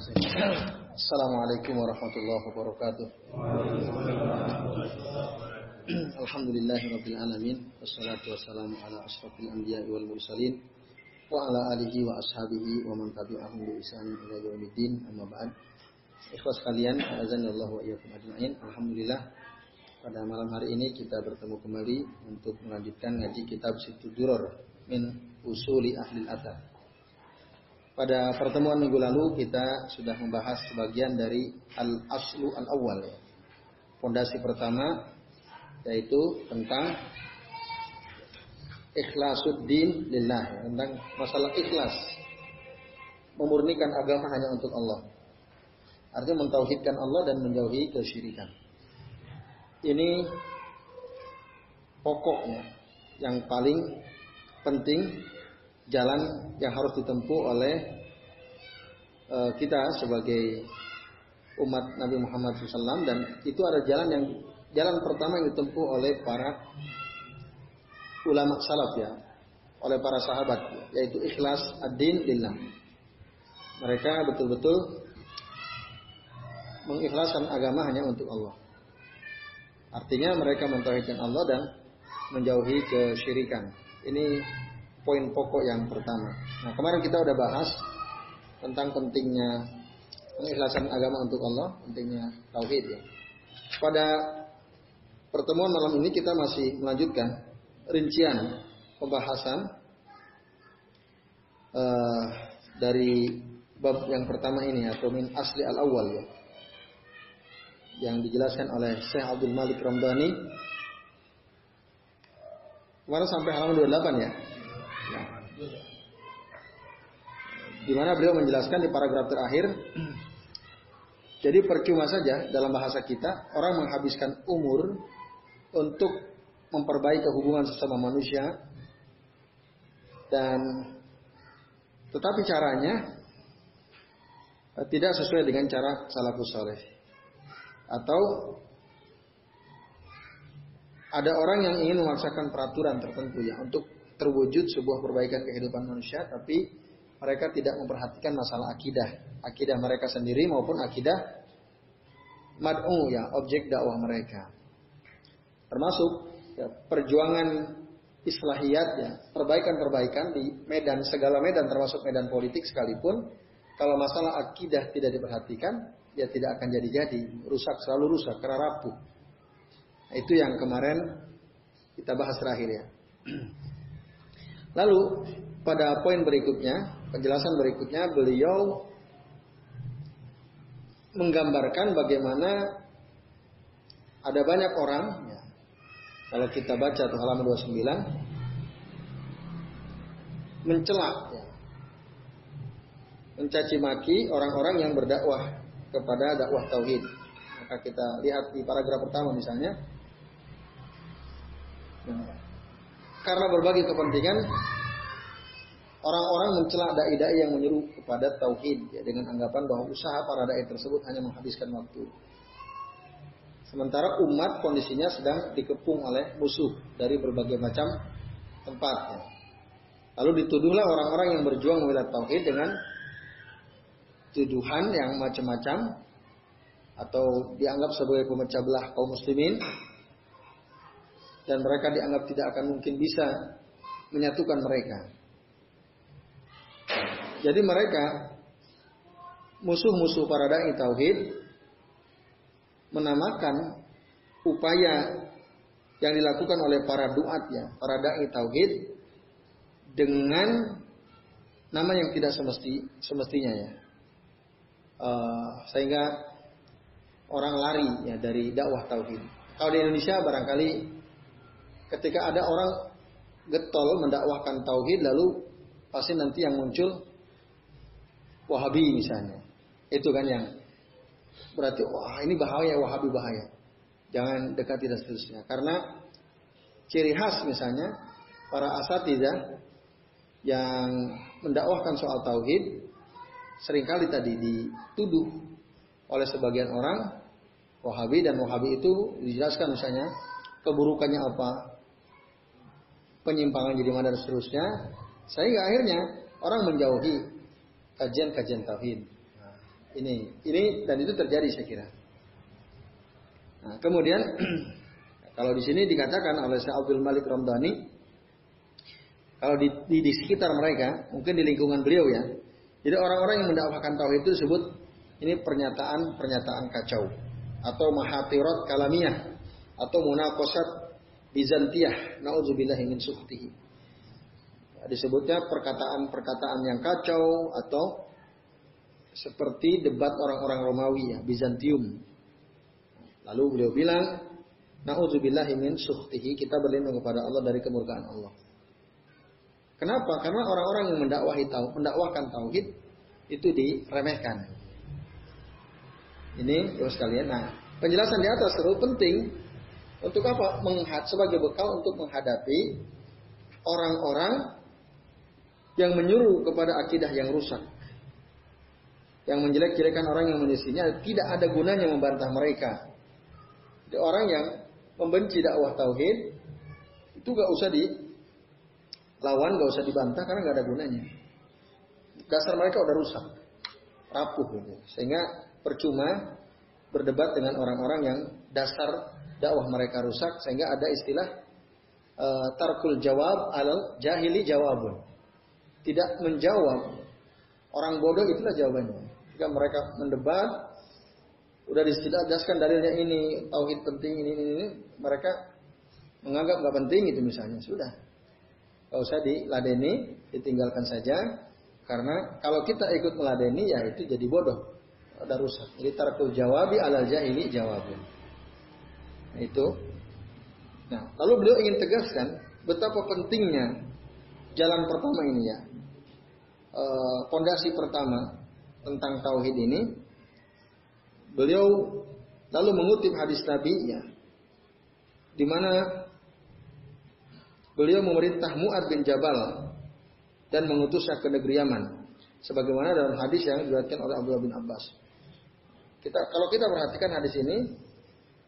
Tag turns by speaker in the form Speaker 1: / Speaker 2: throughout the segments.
Speaker 1: Assalamualaikum warahmatullahi wabarakatuh. Alhamdulillahirabbil alamin wassalatu wassalamu ala asyrafil anbiya'i wal mursalin wa ala alihi wa ashabihi wa man tabi'ahum bi ihsanin ila yaumiddin amma ba'd. Ikhwas sekalian, azanillahu wa iyyakum ajma'in. Alhamdulillah pada malam hari ini kita bertemu kembali untuk melanjutkan ngaji kitab Situ Duror min Usuli Ahli Athar. Pada pertemuan minggu lalu kita sudah membahas sebagian dari al-aslu al-awwal. Fondasi pertama yaitu tentang ikhlasuddin lillah, tentang masalah ikhlas. Memurnikan agama hanya untuk Allah. Artinya mentauhidkan Allah dan menjauhi kesyirikan. Ini pokoknya yang paling penting jalan yang harus ditempuh oleh uh, kita sebagai umat Nabi Muhammad SAW dan itu ada jalan yang jalan pertama yang ditempuh oleh para ulama salaf ya. Oleh para sahabat yaitu ikhlas ad-din lillah. Mereka betul-betul mengikhlaskan agama hanya untuk Allah. Artinya mereka mentauhidkan Allah dan menjauhi kesyirikan. Ini poin pokok yang pertama. Nah, kemarin kita udah bahas tentang pentingnya pengikhlasan agama untuk Allah, pentingnya tauhid ya. Pada pertemuan malam ini kita masih melanjutkan rincian pembahasan uh, dari bab yang pertama ini atau min asli al awal ya. Yang dijelaskan oleh Syekh Abdul Malik Ramdhani Kemarin sampai halaman 28 ya. Di mana beliau menjelaskan di paragraf terakhir, jadi percuma saja dalam bahasa kita orang menghabiskan umur untuk memperbaiki hubungan sesama manusia dan tetapi caranya tidak sesuai dengan cara salafus saleh. Atau ada orang yang ingin memaksakan peraturan tertentu ya untuk terwujud sebuah perbaikan kehidupan manusia, tapi mereka tidak memperhatikan masalah akidah, akidah mereka sendiri maupun akidah mad'u ya, objek dakwah mereka. Termasuk ya, perjuangan islahiyat ya, perbaikan-perbaikan di medan segala medan termasuk medan politik sekalipun kalau masalah akidah tidak diperhatikan ya tidak akan jadi-jadi, rusak selalu rusak karena rapuh. Nah, itu yang kemarin kita bahas terakhir ya. Lalu pada poin berikutnya, penjelasan berikutnya beliau menggambarkan bagaimana ada banyak orang ya, kalau kita baca tuh halaman 29 mencela ya, mencaci maki orang-orang yang berdakwah kepada dakwah tauhid. Maka kita lihat di paragraf pertama misalnya nah, karena berbagai kepentingan orang-orang mencela dai-dai yang menyeru kepada tauhid ya, dengan anggapan bahwa usaha para dai tersebut hanya menghabiskan waktu. Sementara umat kondisinya sedang dikepung oleh musuh dari berbagai macam tempat. Ya. Lalu dituduhlah orang-orang yang berjuang membela tauhid dengan tuduhan yang macam-macam atau dianggap sebagai pemecah belah kaum muslimin dan mereka dianggap tidak akan mungkin bisa menyatukan mereka. Jadi mereka musuh-musuh para dai tauhid menamakan upaya yang dilakukan oleh para duat ya, para dai tauhid dengan nama yang tidak semesti semestinya ya. Uh, sehingga orang lari ya dari dakwah tauhid. Kalau di Indonesia barangkali ketika ada orang getol mendakwahkan tauhid lalu pasti nanti yang muncul Wahabi misalnya. Itu kan yang berarti wah ini bahaya Wahabi bahaya. Jangan dekati dan seterusnya. Karena ciri khas misalnya para asatidah yang mendakwahkan soal tauhid sering kali tadi dituduh oleh sebagian orang Wahabi dan Wahabi itu dijelaskan misalnya keburukannya apa, penyimpangan jadi mana dan seterusnya, sehingga akhirnya orang menjauhi kajian-kajian tauhid. Nah, Ini, ini dan itu terjadi saya kira. Nah, kemudian kalau di sini dikatakan oleh Syekh Abdul Malik Ramdhani, kalau di, di, di sekitar mereka, mungkin di lingkungan beliau ya, jadi orang-orang yang mendakwakan tauhid itu disebut ini pernyataan-pernyataan kacau atau mahatirat kalamiah atau munakosat bizantiyah naudzubillahi min suhtihi. Disebutnya perkataan-perkataan yang kacau atau seperti debat orang-orang Romawi ya, Bizantium. Lalu beliau bilang, Nauzubillahi min suhtihi, kita berlindung kepada Allah dari kemurkaan Allah. Kenapa? Karena orang-orang yang mendakwahi tauhid, mendakwahkan tauhid itu diremehkan. Ini terus sekalian. Nah, penjelasan di atas terlalu penting untuk apa? Menghat sebagai bekal untuk menghadapi orang-orang yang menyuruh kepada akidah yang rusak. Yang menjelek-jelekan orang yang menyisinya tidak ada gunanya membantah mereka. Jadi orang yang membenci dakwah tauhid itu gak usah di lawan gak usah dibantah karena gak ada gunanya. Dasar mereka udah rusak, rapuh. Sehingga percuma berdebat dengan orang-orang yang dasar dakwah mereka rusak sehingga ada istilah uh, tarkul jawab al jahili jawabun. Tidak menjawab orang bodoh itulah jawabannya. Jika mereka mendebat udah dijelaskan dalilnya ini tauhid penting ini, ini ini mereka menganggap nggak penting itu misalnya sudah Gak usah diladeni, ditinggalkan saja. Karena kalau kita ikut meladeni ya itu jadi bodoh. Ada rusak. Jadi tarkul jawabi alal jahili jawabun. Nah, itu. Nah, lalu beliau ingin tegaskan betapa pentingnya jalan pertama ini ya. Pondasi e, pertama tentang tauhid ini. Beliau lalu mengutip hadis Nabi ya. Di mana beliau memerintah Mu'ad bin Jabal dan mengutusnya ke negeri Yaman. Sebagaimana dalam hadis yang diriwayatkan oleh Abdullah bin Abbas. Kita kalau kita perhatikan hadis ini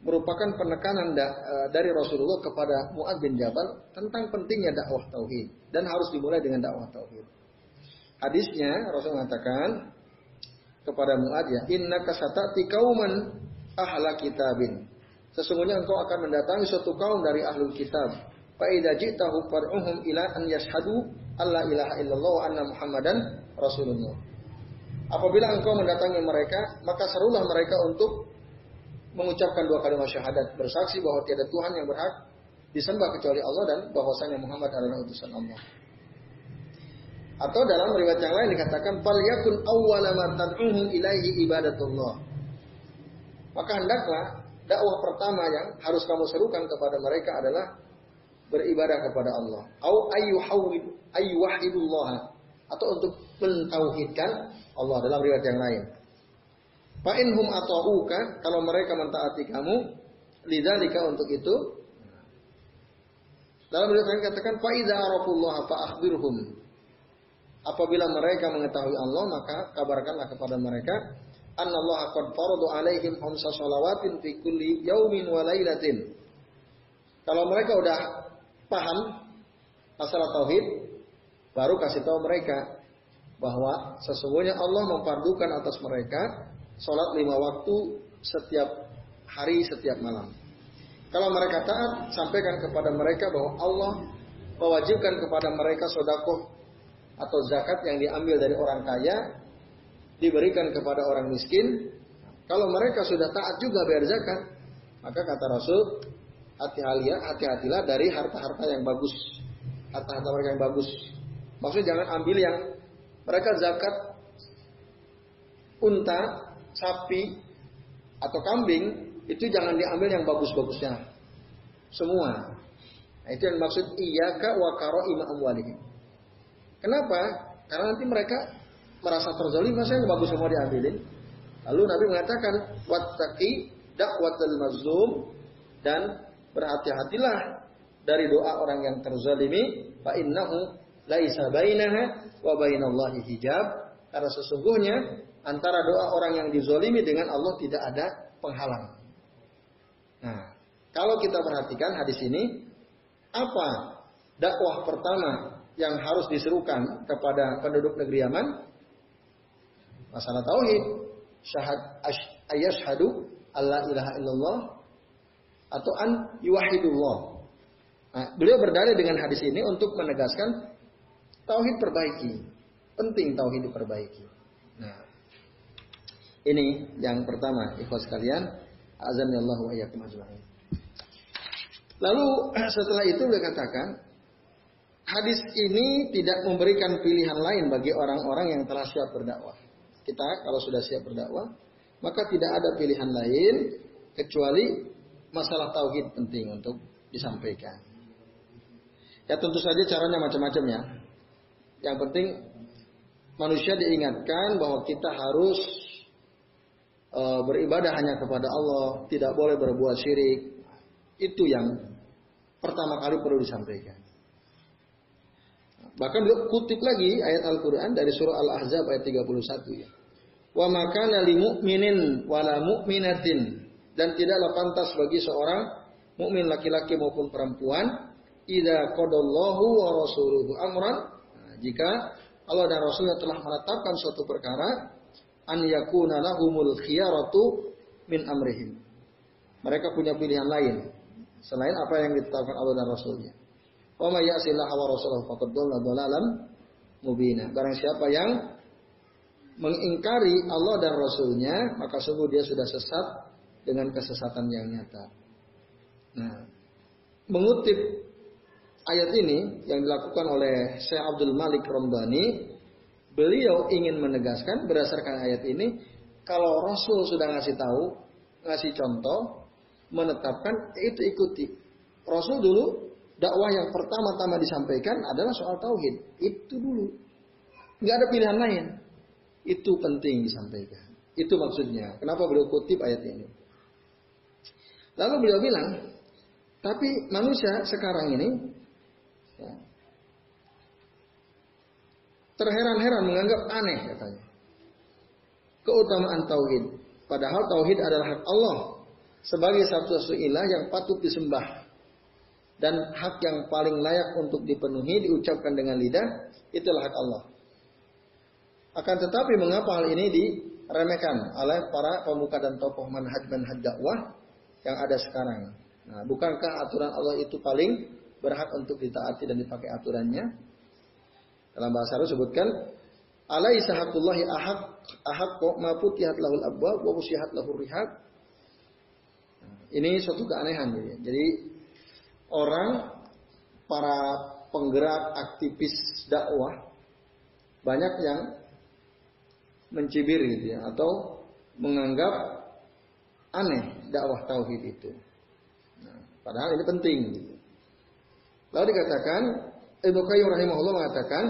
Speaker 1: merupakan penekanan da, e, dari Rasulullah kepada Mu'ad bin Jabal tentang pentingnya dakwah tauhid dan harus dimulai dengan dakwah tauhid. Hadisnya Rasul mengatakan kepada Mu'ad ya, "Inna kasatati kauman ahla kitabin." Sesungguhnya engkau akan mendatangi suatu kaum dari ahlul kitab Fa'idha ji'tahu far'uhum ila an yashhadu alla ilaha illallah wa anna muhammadan rasulullah. Apabila engkau mendatangi mereka, maka serulah mereka untuk mengucapkan dua kalimat syahadat, bersaksi bahwa tiada Tuhan yang berhak disembah kecuali Allah dan bahwasanya Muhammad adalah utusan Allah. Atau dalam riwayat yang lain dikatakan fal yakun awwala ma ilaihi ibadatullah. Maka hendaklah dakwah pertama yang harus kamu serukan kepada mereka adalah beribadah kepada Allah. Au ayyuhawid atau untuk mentauhidkan Allah dalam riwayat yang lain. Fa inhum ata'uka kalau mereka mentaati kamu lidzalika untuk itu. Dalam riwayat yang katakan fa idza arafullah fa akhbirhum. Apabila mereka mengetahui Allah maka kabarkanlah kepada mereka annallaha qad faradu alaihim khamsa shalawatin fi kulli yaumin wa lailatin kalau mereka udah paham masalah tauhid, baru kasih tahu mereka bahwa sesungguhnya Allah memfardukan atas mereka sholat lima waktu setiap hari, setiap malam. Kalau mereka taat, sampaikan kepada mereka bahwa Allah mewajibkan kepada mereka sodakoh atau zakat yang diambil dari orang kaya diberikan kepada orang miskin. Kalau mereka sudah taat juga bayar zakat, maka kata Rasul, hati-hatilah hati-hatilah dari harta-harta yang bagus harta-harta mereka yang bagus maksudnya jangan ambil yang mereka zakat unta sapi atau kambing itu jangan diambil yang bagus-bagusnya. Semua. Nah, itu yang maksud iyaka wa ima amwalihim. Kenapa? Karena nanti mereka merasa terzalim masa yang bagus semua diambilin? Lalu Nabi mengatakan wattaqi dakwatul mazlum dan berhati-hatilah dari doa orang yang terzalimi. Fa innahu laisa bainaha wa bainallahi hijab. Karena sesungguhnya antara doa orang yang dizolimi dengan Allah tidak ada penghalang. Nah, kalau kita perhatikan hadis ini, apa dakwah pertama yang harus diserukan kepada penduduk negeri Yaman? Masalah tauhid. syahad ayashhadu alla ilaha illallah atau an yuwahidullah. Nah, beliau berdalil dengan hadis ini untuk menegaskan tauhid perbaiki. Penting tauhid diperbaiki. Ini yang pertama, ikhwas sekalian, azan Allah wa iyyakum. Lalu setelah itu beliau katakan, hadis ini tidak memberikan pilihan lain bagi orang-orang yang telah siap berdakwah. Kita kalau sudah siap berdakwah, maka tidak ada pilihan lain kecuali masalah tauhid penting untuk disampaikan. Ya tentu saja caranya macam-macam ya. Yang penting manusia diingatkan bahwa kita harus e, beribadah hanya kepada Allah, tidak boleh berbuat syirik. Itu yang pertama kali perlu disampaikan. Bahkan beliau kutip lagi ayat Al-Quran dari surah Al-Ahzab ayat 31 ya. Wa makana li mu'minin wala mu'minatin. Dan tidaklah pantas bagi seorang mukmin laki-laki maupun perempuan idza qadallahu wa rasuluhu amran nah, jika Allah dan Rasulnya telah menetapkan suatu perkara an yakuna lahumul khiyaratu min amrihim. Mereka punya pilihan lain selain apa yang ditetapkan Allah dan Rasulnya. Wa may ya'sillah wa rasulahu faqad dhalla dhalalan mubina. Barang siapa yang mengingkari Allah dan Rasulnya, maka sungguh dia sudah sesat dengan kesesatan yang nyata. Nah, mengutip ayat ini yang dilakukan oleh Syekh Abdul Malik Rombani, beliau ingin menegaskan berdasarkan ayat ini, kalau Rasul sudah ngasih tahu, ngasih contoh, menetapkan, itu ikuti. Rasul dulu dakwah yang pertama-tama disampaikan adalah soal tauhid. Itu dulu. Nggak ada pilihan lain. Itu penting disampaikan. Itu maksudnya. Kenapa beliau kutip ayat ini? Lalu beliau bilang, tapi manusia sekarang ini ya, terheran-heran menganggap aneh katanya. Keutamaan tauhid. Padahal tauhid adalah hak Allah sebagai satu-satu ilah yang patut disembah dan hak yang paling layak untuk dipenuhi diucapkan dengan lidah itulah hak Allah. Akan tetapi mengapa hal ini diremehkan oleh para pemuka dan tokoh manhaj manhaj dakwah yang ada sekarang? Nah, bukankah aturan Allah itu paling berhak untuk ditaati dan dipakai aturannya? Dalam bahasa Arab sebutkan alaisa haqqullahi ahaq ahaq ma putihat lahul abwab wa usihat lahur rihab. Ini suatu keanehan jadi. Jadi orang para penggerak aktivis dakwah banyak yang mencibir gitu ya atau menganggap aneh dakwah tauhid itu. Nah, padahal ini penting. Gitu. Lalu dikatakan Ibnu Qayyim rahimahullah mengatakan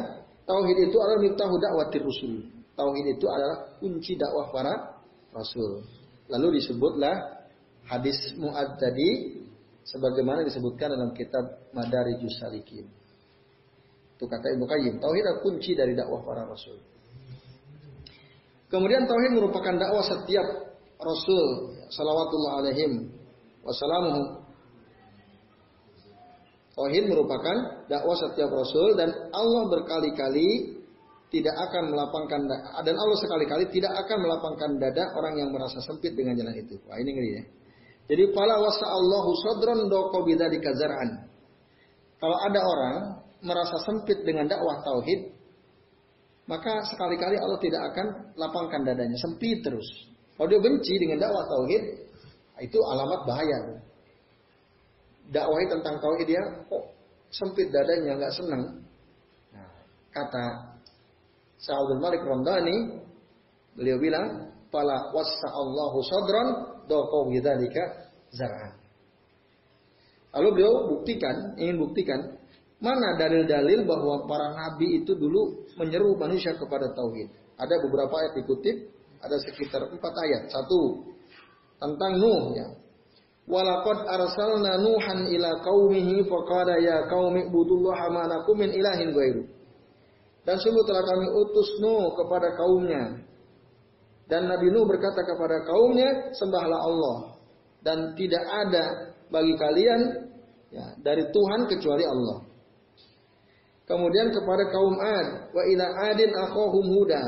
Speaker 1: tauhid itu adalah miftahu dakwatir rusul. Tauhid itu adalah kunci dakwah para rasul. Lalu disebutlah hadis Mu'ad tadi sebagaimana disebutkan dalam kitab Madarijus Salikin. Itu kata Ibnu Qayyim, tauhid adalah kunci dari dakwah para rasul. Kemudian tauhid merupakan dakwah setiap rasul salawatullah alaihim wassalamuhu. Tauhid merupakan dakwah setiap rasul dan Allah berkali-kali tidak akan melapangkan dan Allah sekali-kali tidak akan melapangkan dada orang yang merasa sempit dengan jalan itu. Wah ini ngeri ya. Jadi pala wasa Allahu sadran doko bidzalika zar'an. Kalau ada orang merasa sempit dengan dakwah tauhid, maka sekali-kali Allah tidak akan lapangkan dadanya, sempit terus. Kalau dia benci dengan dakwah tauhid, itu alamat bahaya. Dakwahi tentang tauhid dia kok sempit dadanya, nggak senang. Nah, kata Sa'udul Malik Ramdhani, beliau bilang, "Fala wasa Allahu sadran doko widzalika zar'an. Lalu beliau buktikan, ingin buktikan mana dalil-dalil bahwa para nabi itu dulu menyeru manusia kepada tauhid. Ada beberapa ayat dikutip, ada sekitar empat ayat. Satu tentang Nuh ya. Walaqad arsalna Nuhan ila qaumihi faqala ya qaumi ibudullaha ma min ilahin ghairu. Dan sungguh telah kami utus Nuh kepada kaumnya. Dan Nabi Nuh berkata kepada kaumnya, sembahlah Allah. Dan tidak ada bagi kalian ya, dari Tuhan kecuali Allah. Kemudian kepada kaum Ad, wa ila Adin akhahum Huda.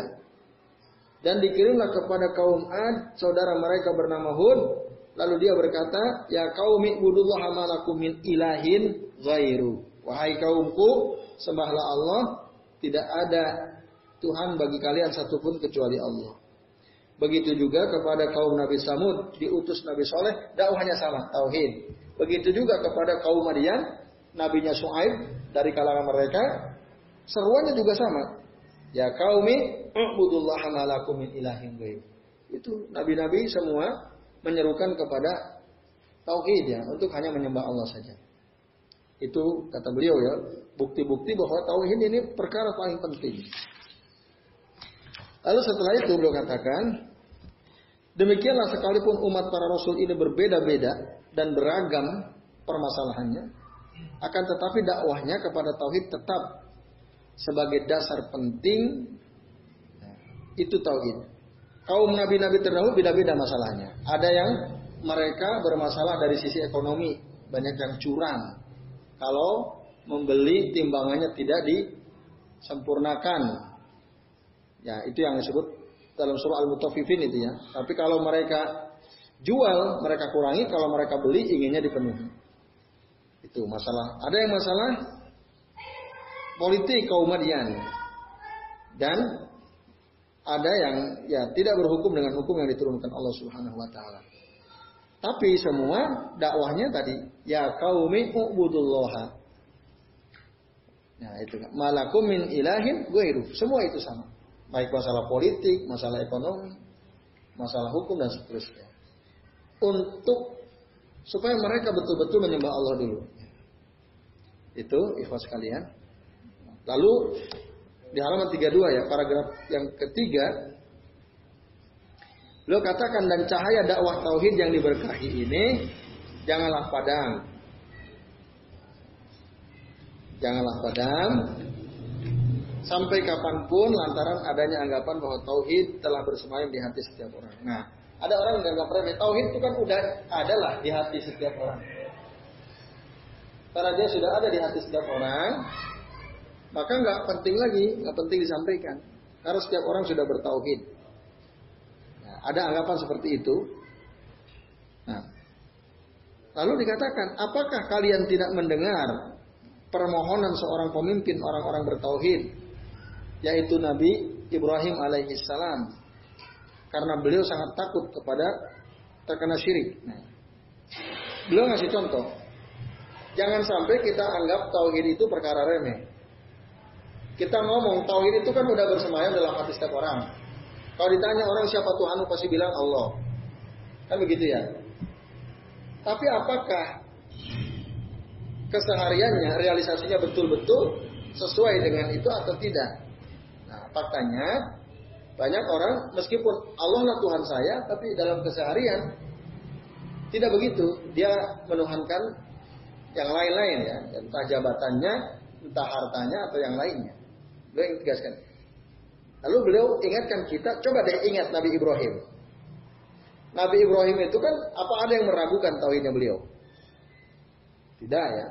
Speaker 1: Dan dikirimlah kepada kaum Ad, saudara mereka bernama Hud. Lalu dia berkata, Ya kaumi budullah malakum min ilahin ghairu. Wahai kaumku, sembahlah Allah, tidak ada Tuhan bagi kalian satupun kecuali Allah. Begitu juga kepada kaum Nabi Samud, diutus Nabi Soleh, dakwahnya sama, tauhid. Begitu juga kepada kaum Madian, nabinya Su'aib dari kalangan mereka, seruannya juga sama. Ya kaumi ubudullah malakum min ilahin ghaib. Itu nabi-nabi semua menyerukan kepada tauhid ya, untuk hanya menyembah Allah saja. Itu kata beliau ya, bukti-bukti bahwa tauhid ini perkara paling penting. Lalu setelah itu beliau katakan, demikianlah sekalipun umat para rasul ini berbeda-beda dan beragam permasalahannya, akan tetapi dakwahnya kepada tauhid tetap sebagai dasar penting itu tauhid. Kaum nabi-nabi terdahulu beda-beda masalahnya. Ada yang mereka bermasalah dari sisi ekonomi, banyak yang curang. Kalau membeli timbangannya tidak disempurnakan. Ya, itu yang disebut dalam surah Al-Mutaffifin itu ya. Tapi kalau mereka jual, mereka kurangi, kalau mereka beli inginnya dipenuhi. Itu masalah. Ada yang masalah politik kaum Madian. Dan ada yang ya tidak berhukum dengan hukum yang diturunkan Allah Subhanahu wa taala. Tapi semua dakwahnya tadi ya qaumi ubudullaha. Nah, itu kan. Malakum min ilahin ghairu. Semua itu sama. Baik masalah politik, masalah ekonomi, masalah hukum dan seterusnya. Untuk supaya mereka betul-betul menyembah Allah dulu. Itu ikhwas kalian. Lalu di halaman 32 ya, paragraf yang ketiga, Lo katakan dan cahaya dakwah tauhid yang diberkahi ini janganlah padam. Janganlah padam sampai kapan pun lantaran adanya anggapan bahwa tauhid telah bersemayam di hati setiap orang. Nah, ada orang yang menganggap remeh tauhid itu kan udah adalah di hati setiap orang. Karena dia sudah ada di hati setiap orang, maka nggak penting lagi, nggak penting disampaikan. Karena setiap orang sudah bertauhid. Nah, ada anggapan seperti itu. Nah, lalu dikatakan, apakah kalian tidak mendengar permohonan seorang pemimpin orang-orang bertauhid, yaitu Nabi Ibrahim alaihissalam, karena beliau sangat takut kepada terkena syirik. Nah, beliau ngasih contoh, jangan sampai kita anggap tauhid itu perkara remeh. Kita ngomong tauhid itu kan udah bersemayam dalam hati setiap orang. Kalau ditanya orang siapa Tuhan, pasti bilang Allah. Kan begitu ya. Tapi apakah kesehariannya, realisasinya betul-betul sesuai dengan itu atau tidak? Nah, faktanya banyak orang meskipun Allah lah Tuhan saya, tapi dalam keseharian tidak begitu. Dia menuhankan yang lain-lain ya, entah jabatannya, entah hartanya atau yang lainnya. Beliau ingin tegaskan. Lalu beliau ingatkan kita, coba deh ingat Nabi Ibrahim. Nabi Ibrahim itu kan apa ada yang meragukan tauhidnya beliau? Tidak ya.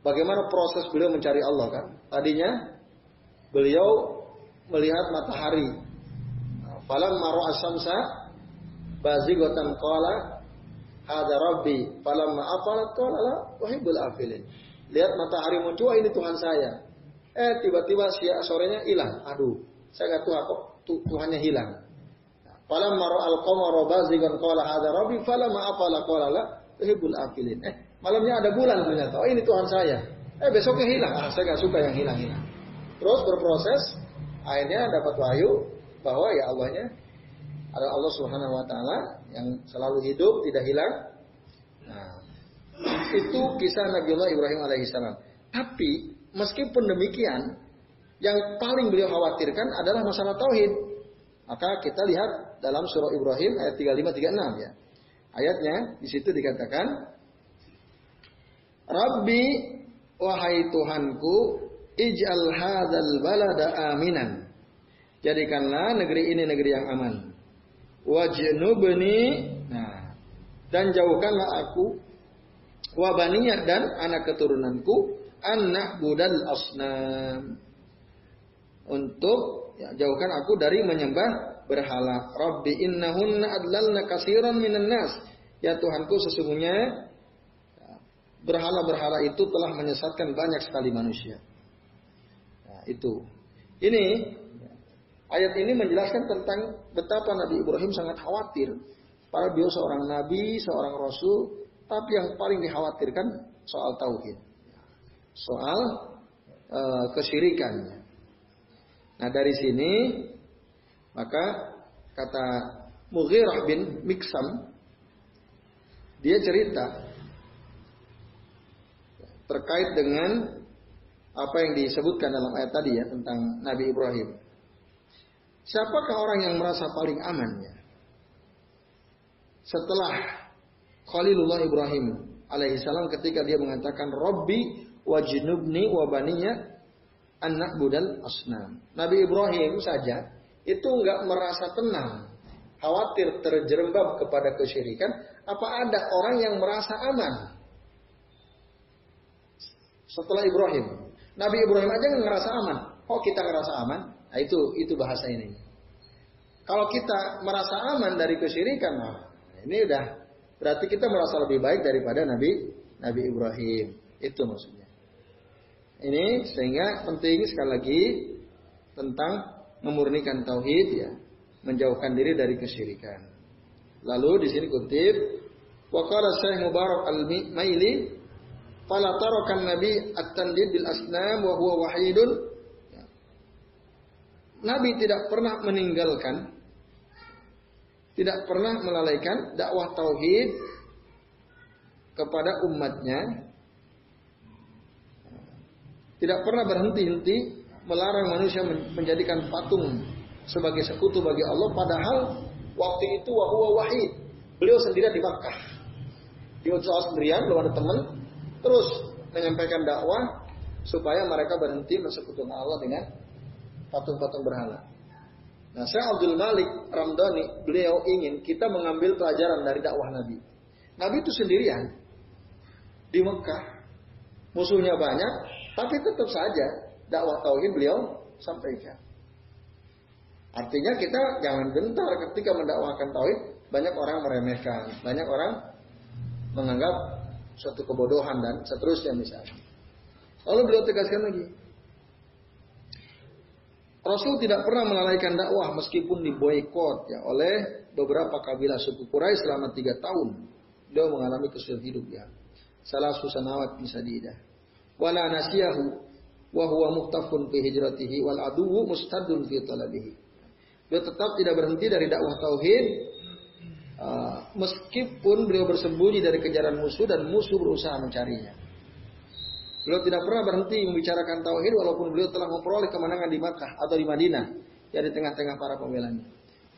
Speaker 1: Bagaimana proses beliau mencari Allah kan? Tadinya beliau melihat matahari. Falam maru asamsa bazigotan qala hada rabbi falam ma'afalat qala la uhibul afilin. Lihat matahari muncul, ini Tuhan saya. Eh tiba-tiba siang sorenya hilang. Aduh, saya nggak tahu kok Tuhannya hilang. Falam maro al qamara bazigan qala hadza rabbi falamma afala qala la tuhibbul afilin. Eh, malamnya ada bulan ternyata. Oh, ini Tuhan saya. Eh, besoknya hilang. Ah, saya nggak suka yang hilang-hilang. Terus berproses, akhirnya dapat wahyu bahwa ya Allahnya ada Allah Subhanahu wa taala yang selalu hidup, tidak hilang. Nah, itu kisah Nabiullah Ibrahim alaihissalam. Tapi Meskipun demikian, yang paling beliau khawatirkan adalah masalah tauhid. Maka kita lihat dalam surah Ibrahim ayat 35 36 ya. Ayatnya di situ dikatakan Rabbi wahai Tuhanku ij'al hadzal balada aminan. Jadikanlah negeri ini negeri yang aman. Wajnubni nah dan jauhkanlah aku wabaniyat dan anak keturunanku anak budal asnam untuk ya, jauhkan aku dari menyembah berhala. Rabbi innahunna adlalna kasiran minan nas. Ya Tuhanku sesungguhnya berhala-berhala itu telah menyesatkan banyak sekali manusia. Nah, itu. Ini ayat ini menjelaskan tentang betapa Nabi Ibrahim sangat khawatir. Para beliau seorang nabi, seorang rasul, tapi yang paling dikhawatirkan soal tauhid. Soal uh, kesyirikan. Nah, dari sini maka kata Mughirah bin Miksam dia cerita terkait dengan apa yang disebutkan dalam ayat tadi ya tentang Nabi Ibrahim. Siapakah orang yang merasa paling aman ya? Setelah Khalilullah Ibrahim alaihissalam ketika dia mengatakan Robbi wajnubni wabaninya anak budal asnam. Nabi Ibrahim saja itu nggak merasa tenang, khawatir terjerembab kepada kesyirikan. Apa ada orang yang merasa aman? setelah Ibrahim. Nabi Ibrahim aja nggak ngerasa aman. Oh kita ngerasa aman? Nah itu itu bahasa ini. Kalau kita merasa aman dari kesyirikan, nah, ini udah berarti kita merasa lebih baik daripada Nabi Nabi Ibrahim. Itu maksudnya. Ini sehingga penting sekali lagi tentang memurnikan tauhid ya, menjauhkan diri dari kesyirikan. Lalu di sini kutip Waqala Syekh Mubarak Al-Maili Fala tarakan Nabi at-tandid bil asnam wa huwa wahidun. Ya. Nabi tidak pernah meninggalkan tidak pernah melalaikan dakwah tauhid kepada umatnya. Tidak pernah berhenti-henti melarang manusia menjadikan patung sebagai sekutu bagi Allah padahal waktu itu wahwa wahid. Beliau sendirian di Makkah. Dia sendirian, belum ada teman, terus menyampaikan dakwah supaya mereka berhenti mensekutukan Allah dengan patung-patung berhala. Nah, saya Abdul Malik Ramdhani, beliau ingin kita mengambil pelajaran dari dakwah Nabi. Nabi itu sendirian di Mekah, musuhnya banyak, tapi tetap saja dakwah tauhid beliau sampaikan. Artinya kita jangan gentar ketika mendakwahkan tauhid, banyak orang meremehkan, banyak orang menganggap suatu kebodohan dan seterusnya misalnya. Lalu beliau tegaskan lagi. Rasul tidak pernah melalaikan dakwah meskipun diboykot ya oleh beberapa kabilah suku Quraisy selama tiga tahun. Beliau mengalami kesulitan hidup ya. Salah bisa Wala nasiyahu wa huwa muhtafun fi hijratihi wal aduwu mustadun fi talabihi. Beliau tetap tidak berhenti dari dakwah tauhid Ah, meskipun beliau bersembunyi dari kejaran musuh dan musuh berusaha mencarinya. Beliau tidak pernah berhenti membicarakan tauhid walaupun beliau telah memperoleh kemenangan di Makkah atau di Madinah, ya di tengah-tengah para pembelanya.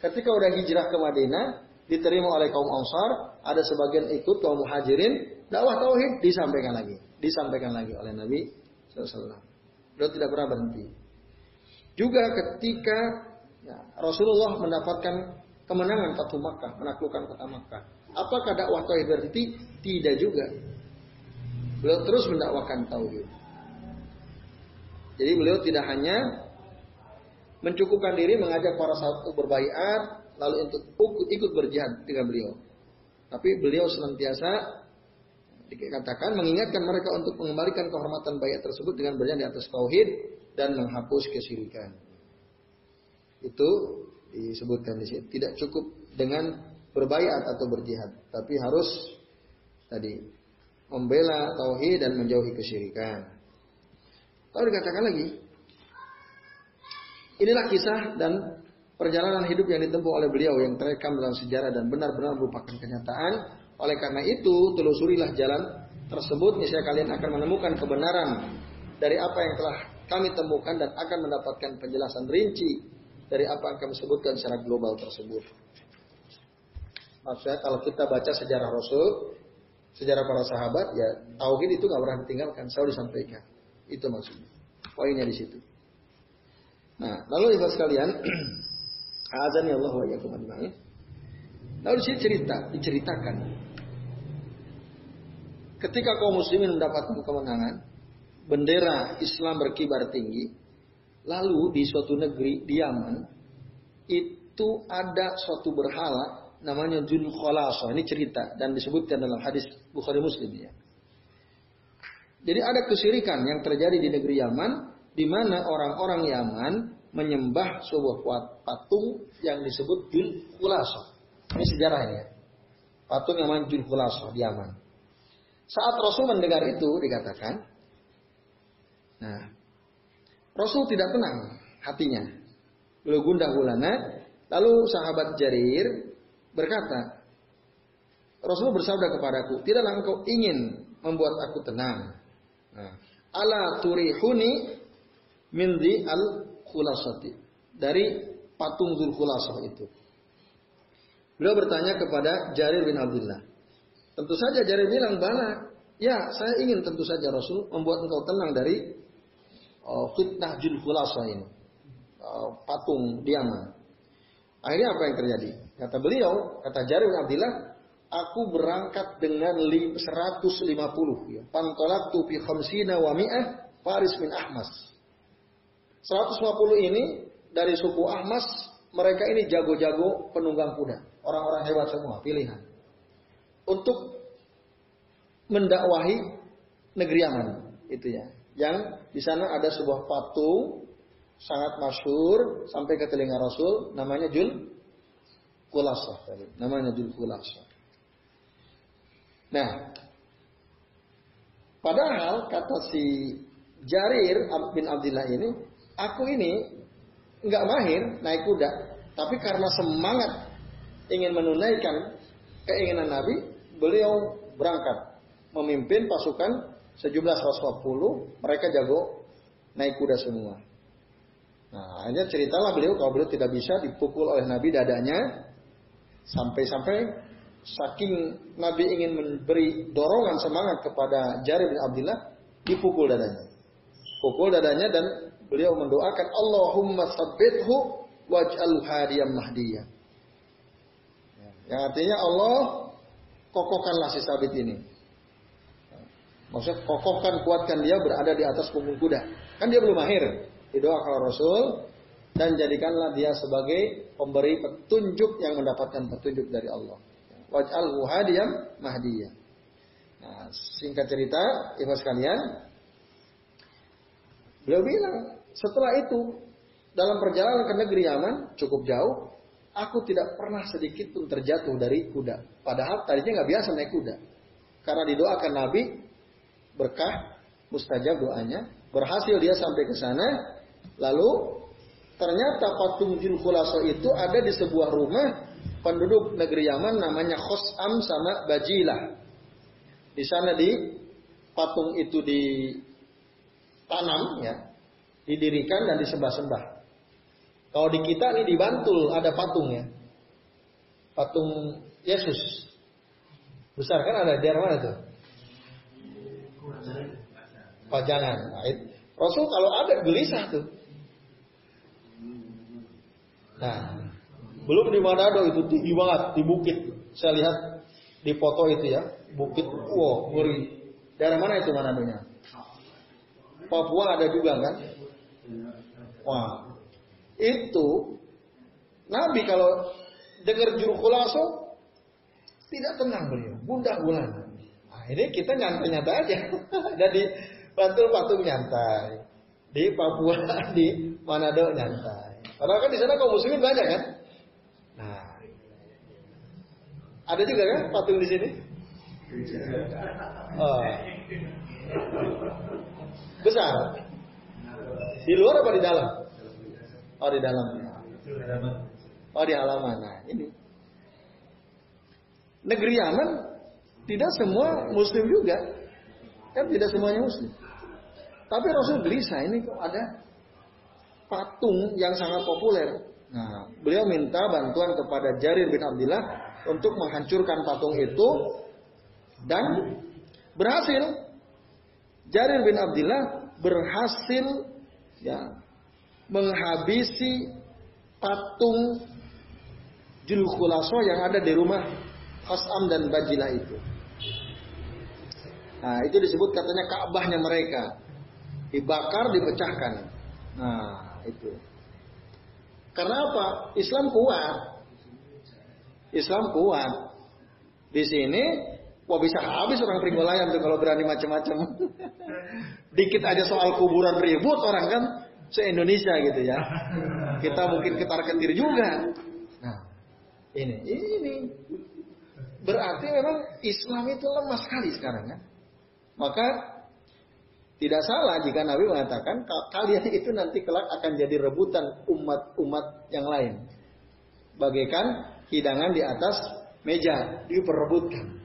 Speaker 1: Ketika udah hijrah ke Madinah, diterima oleh kaum Ansar, ada sebagian ikut kaum Muhajirin, dakwah tauhid disampaikan lagi, disampaikan lagi oleh Nabi SAW. Beliau tidak pernah berhenti. Juga ketika ya, Rasulullah mendapatkan kemenangan Fatu Makkah, menaklukkan kota Makkah. Apakah dakwah tauhid berhenti? Tidak juga. Beliau terus mendakwakan tauhid. Jadi beliau tidak hanya mencukupkan diri mengajak para sahabat berbaiat lalu untuk ikut berjihad dengan beliau. Tapi beliau senantiasa dikatakan mengingatkan mereka untuk mengembalikan kehormatan bayat tersebut dengan berjalan di atas tauhid dan menghapus kesyirikan. Itu disebutkan di sini. Tidak cukup dengan berbayat atau berjihad, tapi harus tadi membela tauhid dan menjauhi kesyirikan. Lalu dikatakan lagi, inilah kisah dan perjalanan hidup yang ditempuh oleh beliau yang terekam dalam sejarah dan benar-benar merupakan kenyataan. Oleh karena itu, telusurilah jalan tersebut, misalnya kalian akan menemukan kebenaran dari apa yang telah kami temukan dan akan mendapatkan penjelasan rinci dari apa yang kami sebutkan secara global tersebut. Maksudnya kalau kita baca sejarah Rasul, sejarah para sahabat, ya tauhid itu nggak pernah ditinggalkan, selalu disampaikan. Itu maksudnya. Poinnya di situ. Nah, lalu ibu sekalian, azan ya Allah wa Lalu sini cerita, diceritakan. Ketika kaum muslimin mendapatkan kemenangan, bendera Islam berkibar tinggi, Lalu di suatu negeri di Yaman, it, itu ada suatu berhala namanya Jul Khalaso. Ini cerita dan disebutkan dalam hadis Bukhari Muslim ya. Jadi ada kesirikan yang terjadi di negeri Yaman di mana orang-orang Yaman menyembah sebuah patung yang disebut Jul Khalaso. Ini sejarahnya ya. Patung yang namanya Jul Khalaso di Yaman. Saat Rasul mendengar itu dikatakan, nah Rasul tidak tenang hatinya. Beliau gundah gulana. Lalu sahabat Jarir berkata, Rasul bersabda kepadaku, tidaklah engkau ingin membuat aku tenang. Nah, ala turihuni min al khulasati dari patung Dzul Khulasah itu. Beliau bertanya kepada Jarir bin Abdullah. Tentu saja Jarir bilang, "Bala, ya, saya ingin tentu saja Rasul membuat engkau tenang dari uh, fitnah Dzul Khulasah ini." Uh, patung diaman. Akhirnya apa yang terjadi? Kata beliau, kata Jarir bin Abdullah, aku berangkat dengan 150 ya. Pantolak tupi khamsina wa mi'ah Faris bin Ahmas. 150 ini dari suku Ahmas, mereka ini jago-jago penunggang kuda. Orang-orang hebat semua, pilihan. Untuk mendakwahi negeri Yaman, itu ya. Yang di sana ada sebuah patung sangat masyhur sampai ke telinga Rasul namanya Jul Kulasah tadi. Namanya Jul Kulasah. Nah, padahal kata si Jarir bin Abdullah ini, aku ini nggak mahir naik kuda, tapi karena semangat ingin menunaikan keinginan Nabi, beliau berangkat memimpin pasukan sejumlah 140, mereka jago naik kuda semua. Nah, hanya ceritalah beliau kalau beliau tidak bisa dipukul oleh Nabi dadanya sampai-sampai saking Nabi ingin memberi dorongan semangat kepada Jarir bin Abdullah dipukul dadanya. Pukul dadanya dan beliau mendoakan Allahumma sabbithu waj'al hadiyam mahdiyah. Yang artinya Allah kokohkanlah si sabit ini. Maksudnya kokohkan kuatkan dia berada di atas punggung kuda. Kan dia belum mahir didoakan Rasul dan jadikanlah dia sebagai pemberi petunjuk yang mendapatkan petunjuk dari Allah. Waj'alhu hadiyam mahdiyah. Nah, singkat cerita, ibu sekalian, beliau bilang, setelah itu dalam perjalanan ke negeri Yaman cukup jauh, aku tidak pernah sedikit pun terjatuh dari kuda. Padahal tadinya nggak biasa naik kuda. Karena didoakan Nabi berkah mustajab doanya, berhasil dia sampai ke sana, Lalu ternyata patung Jin Khulaso itu ada di sebuah rumah penduduk negeri Yaman namanya Khosam sama Bajilah. Di sana di patung itu ditanam ya, didirikan dan disembah-sembah. Kalau di kita ini di Bantul ada patung ya. Patung Yesus. Besar kan ada di mana tuh? Pajangan. Nah, Rasul kalau ada gelisah tuh. Nah, belum di Manado itu tinggi banget di bukit. Saya lihat di foto itu ya, bukit. Wow, ngeri. Daerah mana itu Manadonya? Papua ada juga kan? Wah, itu Nabi kalau dengar juru kulaso tidak tenang beliau, gundah gulana. Nah, ini kita nyantai-nyantai aja. Jadi Bantul patung nyantai. Di Papua, di Manado nyantai. Padahal kan di sana kaum muslimin banyak kan? Nah, ada juga kan patung di sini? Oh. Besar. Di luar apa di dalam? Oh di dalam. Oh di halaman. Nah ini. Negeri Yaman tidak semua Muslim juga. Kan tidak semuanya Muslim. Tapi Rasul gelisah ini kok ada patung yang sangat populer. Nah, beliau minta bantuan kepada Jarir bin Abdullah untuk menghancurkan patung itu dan berhasil. Jarir bin Abdullah berhasil ya menghabisi patung Julkhulaso yang ada di rumah Khasam dan Bajilah itu. Nah, itu disebut katanya Ka'bahnya mereka. Dibakar, dipecahkan. Nah, itu. Karena apa? Islam kuat. Islam kuat. Di sini, wah bisa habis orang Pringgolayan tuh kalau berani macam-macam. Dikit aja soal kuburan ribut orang kan se-Indonesia gitu ya. Kita mungkin ketar-ketir juga. Nah, ini, ini berarti memang Islam itu lemah sekali sekarang kan. Maka tidak salah jika Nabi mengatakan kalian itu nanti kelak akan jadi rebutan umat-umat yang lain. Bagaikan hidangan di atas meja diperebutkan.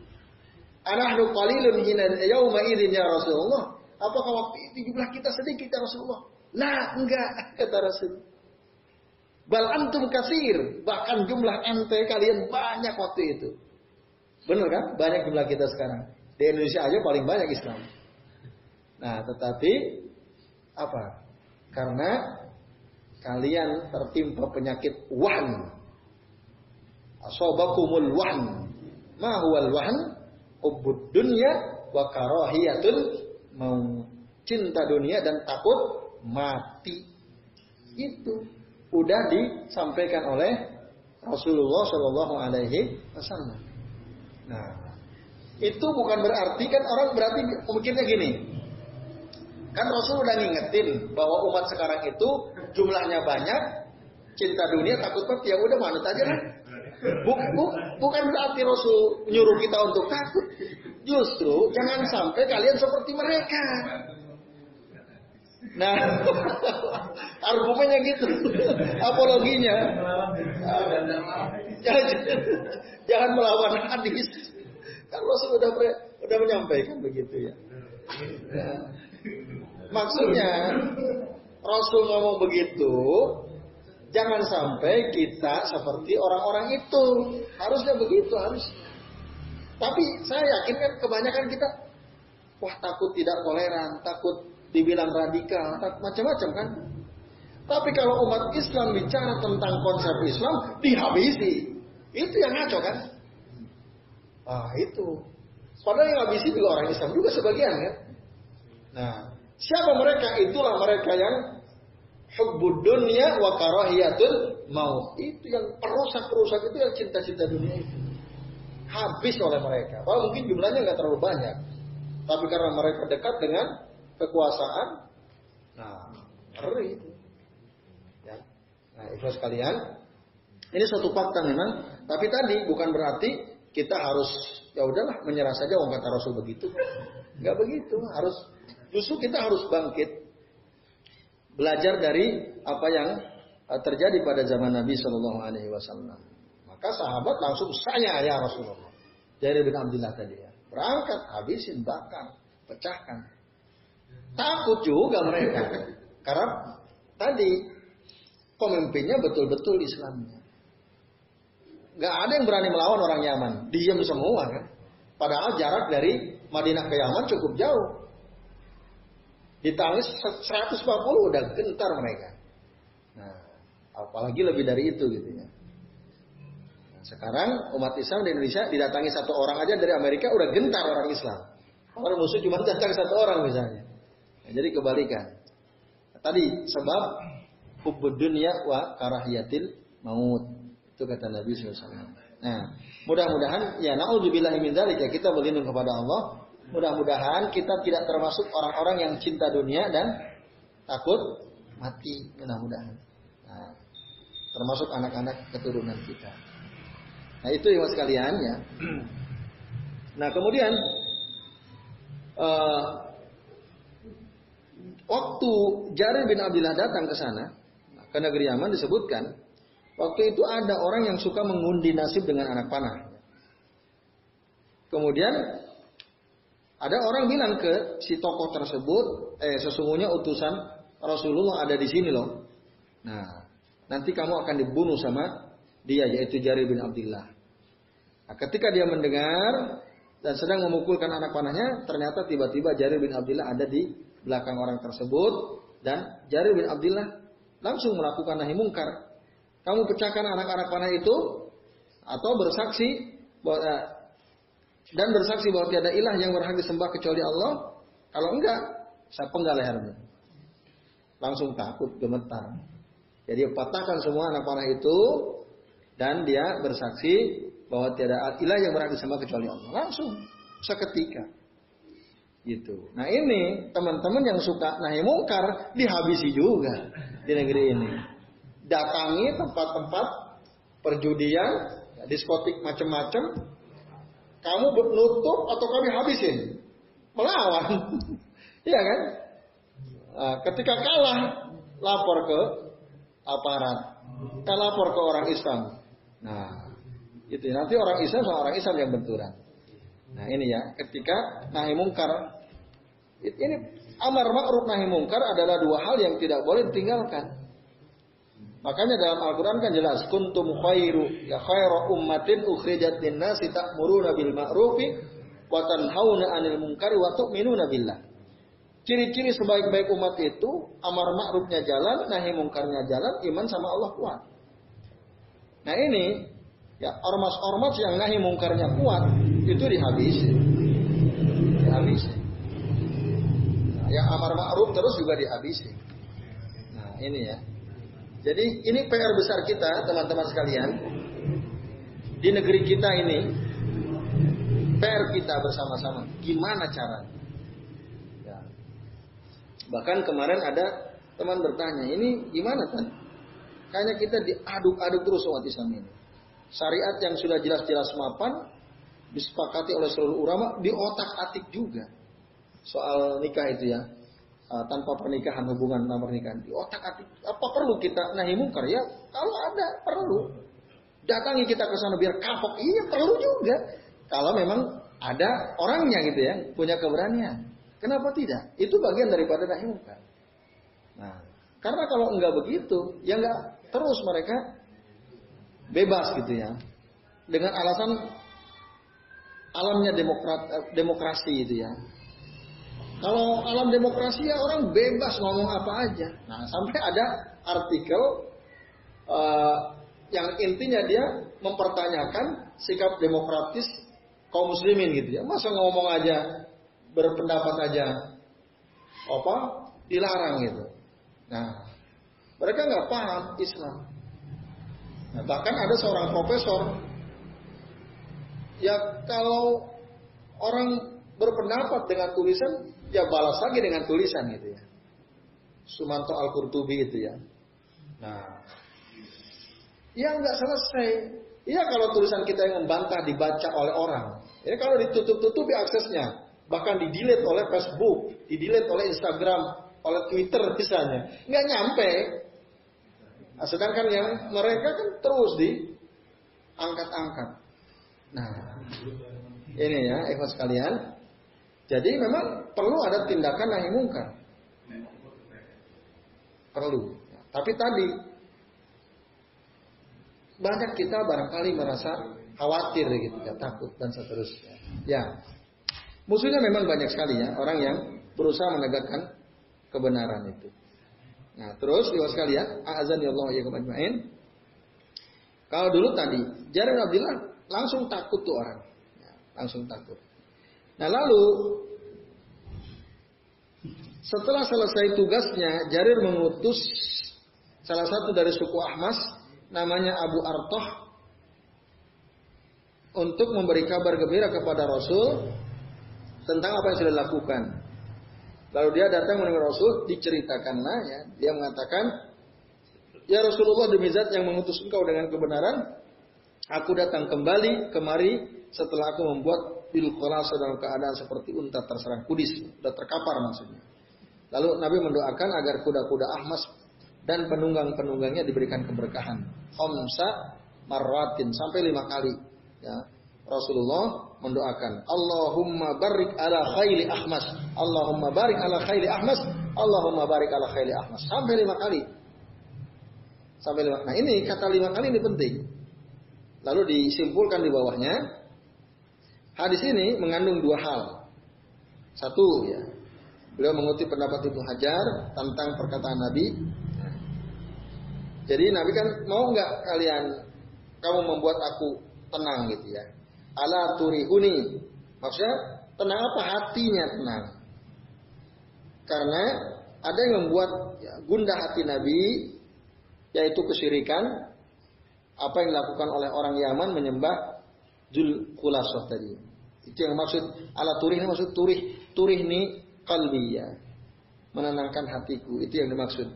Speaker 1: Anahnu qalilun yauma idzin ya Rasulullah. Apakah waktu itu jumlah kita sedikit ya Rasulullah? Nah, enggak kata Rasul. Bal antum kasir, bahkan jumlah ente kalian banyak waktu itu. Benar kan? Banyak jumlah kita sekarang. Di Indonesia aja paling banyak Islam. Nah, tetapi apa? Karena kalian tertimpa penyakit wahn. Asobakumul wahn. Ma huwal wahn? Ubud dunya wa karahiyatul mau cinta dunia dan takut mati. Itu udah disampaikan oleh Rasulullah Shallallahu Alaihi Wasallam. Nah, itu bukan berarti kan orang berarti mungkinnya gini. Kan Rasul udah ngingetin bahwa umat sekarang itu jumlahnya banyak, cinta dunia takut mati, ya udah manut aja lah. Buk, buk, bukan berarti Rasul nyuruh kita untuk takut. Justru jangan sampai kalian seperti mereka. Nah, argumennya gitu, apologinya. Jangan, jangan melawan hadis. Kan Rasul sudah sudah menyampaikan begitu ya. Nah, maksudnya Rasul ngomong begitu, jangan sampai kita seperti orang-orang itu. Harusnya begitu, harus. Tapi saya yakin kan kebanyakan kita, wah takut tidak toleran, takut dibilang radikal, macam-macam kan. Tapi kalau umat Islam bicara tentang konsep Islam, dihabisi. Itu yang ngaco kan? Ah itu. Padahal yang habisi juga orang Islam juga sebagian kan. Nah, siapa mereka? Itulah mereka yang hubbud dunya wa karahiyatul maut. Itu yang perusak-perusak itu yang cinta-cinta dunia itu. Habis oleh mereka. Wah mungkin jumlahnya nggak terlalu banyak. Tapi karena mereka dekat dengan kekuasaan, nah ngeri itu. Ya. Nah, ikhlas kalian, ini suatu fakta memang. Tapi tadi bukan berarti kita harus ya udahlah menyerah saja orang kata Rasul begitu. Enggak begitu, harus justru kita harus bangkit belajar dari apa yang eh, terjadi pada zaman Nabi Shallallahu Alaihi Wasallam. Maka sahabat langsung saya ya Rasulullah. Jadi bin Abdullah tadi ya. Berangkat, habisin, bakar, pecahkan. Takut juga mereka. Karena tadi pemimpinnya betul-betul Islamnya. Gak ada yang berani melawan orang Yaman. Diam semua kan. Padahal jarak dari Madinah ke Yaman cukup jauh. Ditangis 140 udah gentar mereka. Nah, apalagi lebih dari itu gitu ya. Nah, sekarang umat Islam di Indonesia didatangi satu orang aja dari Amerika udah gentar orang Islam. Kalau musuh cuma datang satu orang misalnya. Nah, jadi kebalikan. Nah, tadi sebab hubud dunia wa karahiyatil maut. Itu kata Nabi SAW. Nah, mudah-mudahan ya naudzubillah min dzalik ya kita berlindung kepada Allah. Mudah-mudahan kita tidak termasuk orang-orang yang cinta dunia dan takut mati. Mudah-mudahan. Nah, termasuk anak-anak keturunan kita. Nah, itu ya sekalian ya. Nah, kemudian uh, waktu Jarir bin Abdullah datang ke sana ke negeri Yaman disebutkan Waktu itu ada orang yang suka mengundi nasib dengan anak panah. Kemudian ada orang bilang ke si tokoh tersebut, eh sesungguhnya utusan Rasulullah ada di sini loh. Nah, nanti kamu akan dibunuh sama dia yaitu Jarir bin Abdullah. Nah, ketika dia mendengar dan sedang memukulkan anak panahnya, ternyata tiba-tiba Jarir bin Abdullah ada di belakang orang tersebut dan Jarir bin Abdullah langsung melakukan nahi mungkar kamu pecahkan anak-anak panah itu atau bersaksi eh, dan bersaksi bahwa tiada ilah yang berhak disembah kecuali Allah. Kalau enggak, saya penggal lehernya. Langsung takut, gemetar. Jadi patahkan semua anak panah itu dan dia bersaksi bahwa tiada ilah yang berada sama kecuali Allah. Langsung seketika. Gitu. Nah ini teman-teman yang suka nahi mungkar dihabisi juga di negeri ini. Datangi tempat-tempat perjudian, diskotik macam-macam. Kamu nutup atau kami habisin? Melawan. Iya kan? Nah, ketika kalah, lapor ke aparat. Kita lapor ke orang Islam. Nah, itu nanti orang Islam sama orang Islam yang benturan. Nah ini ya, ketika nahi mungkar, ini amar ma'ruf nahi mungkar adalah dua hal yang tidak boleh ditinggalkan. Makanya dalam Al-Quran kan jelas, kuntum khairu ya khairu ummatin ukhrijat linnasi ta'muruna bil ma'rufi wa tanhauna 'anil munkari wa tu'minuna billah. Ciri-ciri sebaik-baik umat itu amar ma'rufnya jalan, nahi mungkarnya jalan, iman sama Allah kuat. Nah ini ya ormas-ormas yang nahi mungkarnya kuat itu dihabisi. Dihabisi. Nah, yang amar ma'ruf terus juga dihabisi. Nah ini ya. Jadi ini PR besar kita teman-teman sekalian. Di negeri kita ini PR kita bersama-sama. Gimana caranya? Bahkan kemarin ada teman bertanya, ini gimana kan? Kayaknya kita diaduk-aduk terus umat Islam ini. Syariat yang sudah jelas-jelas mapan, disepakati oleh seluruh ulama, di otak-atik juga. Soal nikah itu ya, uh, tanpa pernikahan, hubungan tanpa pernikahan. Di otak-atik, apa perlu kita nahi mungkar? Ya, kalau ada, perlu. Datangi kita ke sana biar kapok, iya perlu juga. Kalau memang ada orangnya gitu ya, punya keberanian. Kenapa tidak? Itu bagian daripada nahi mungkar. Nah, karena kalau enggak begitu, ya enggak terus mereka bebas gitu ya. Dengan alasan alamnya demokrat, eh, demokrasi itu ya. Kalau alam demokrasi ya orang bebas ngomong apa aja. Nah, sampai ada artikel uh, yang intinya dia mempertanyakan sikap demokratis kaum muslimin gitu ya. Masa ngomong aja berpendapat aja apa dilarang gitu. Nah, mereka nggak paham Islam. Nah, bahkan ada seorang profesor ya kalau orang berpendapat dengan tulisan ya balas lagi dengan tulisan gitu ya. Sumanto Al-Qurtubi itu ya. Nah, ya nggak selesai. Iya kalau tulisan kita yang membantah dibaca oleh orang. Ini kalau ditutup-tutupi aksesnya, bahkan didilet oleh Facebook, didilet oleh Instagram, oleh Twitter misalnya, nggak nyampe. Nah, sedangkan yang mereka kan terus diangkat-angkat. Nah, ini ya, ikhwas sekalian. Jadi memang perlu ada tindakan yang mungkar. Perlu. Tapi tadi banyak kita barangkali merasa khawatir gitu, ya, takut dan seterusnya. Ya, Musuhnya memang banyak sekali ya, orang yang berusaha menegakkan kebenaran itu. Nah, terus luas sekalian, azan ya Allah ya. Kalau dulu tadi, Jarir Abdullah langsung takut tuh orang. Ya, langsung takut. Nah, lalu setelah selesai tugasnya, Jarir mengutus salah satu dari suku Ahmas namanya Abu Artoh untuk memberi kabar gembira kepada Rasul tentang apa yang sudah dilakukan. Lalu dia datang mendengar Rasul, diceritakanlah ya. Dia mengatakan, Ya Rasulullah demi zat yang mengutus engkau dengan kebenaran, aku datang kembali kemari setelah aku membuat bil dalam keadaan seperti unta terserang kudis, sudah terkapar maksudnya. Lalu Nabi mendoakan agar kuda-kuda ahmas dan penunggang-penunggangnya diberikan keberkahan. Khamsa marwatin sampai lima kali. Ya. Rasulullah mendoakan Allahumma barik ala khayli ahmas Allahumma barik ala khayli ahmas Allahumma barik ala khayli ahmas sampai lima kali sampai lima nah ini kata lima kali ini penting lalu disimpulkan di bawahnya hadis ini mengandung dua hal satu ya beliau mengutip pendapat Ibnu Hajar tentang perkataan Nabi jadi Nabi kan mau nggak kalian kamu membuat aku tenang gitu ya ala turihuni. Maksudnya tenang apa hatinya tenang. Karena ada yang membuat ya, gundah hati Nabi yaitu kesyirikan apa yang dilakukan oleh orang Yaman menyembah Jul tadi. Itu yang maksud ala turih ini maksud turih turih ini kalbiyah menenangkan hatiku itu yang dimaksud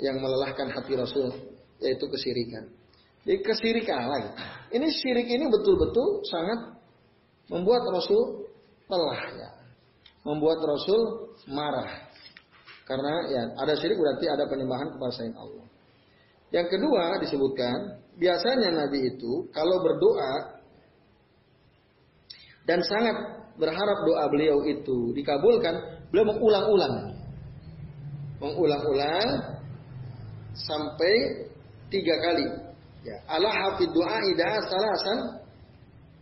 Speaker 1: yang melelahkan hati Rasul yaitu kesyirikan. Jadi kesirikan lagi. Ini syirik ini betul-betul sangat membuat Rasul lelah ya. Membuat Rasul marah. Karena ya ada syirik berarti ada penyembahan kepada selain Allah. Yang kedua disebutkan, biasanya Nabi itu kalau berdoa dan sangat berharap doa beliau itu dikabulkan, beliau mengulang-ulang. Mengulang-ulang sampai tiga kali. Ya, Allah hafid doa idah salasan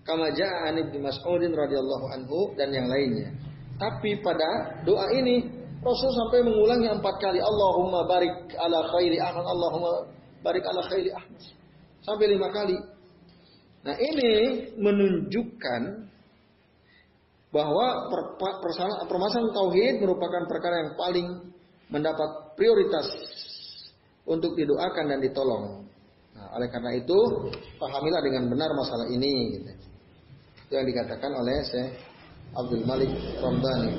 Speaker 1: kama ja'a an Mas'udin radhiyallahu anhu dan yang lainnya. Tapi pada doa ini Rasul sampai mengulangnya empat kali. Allahumma barik ala khairi Ahmad. Allahumma barik ala khairi Ahmad. Sampai lima kali. Nah ini menunjukkan bahwa permasalahan tauhid merupakan perkara yang paling mendapat prioritas untuk didoakan dan ditolong. Nah, oleh karena itu, pahamilah dengan benar masalah ini. Gitu. Itu yang dikatakan oleh Syekh Abdul Malik Ramdhani.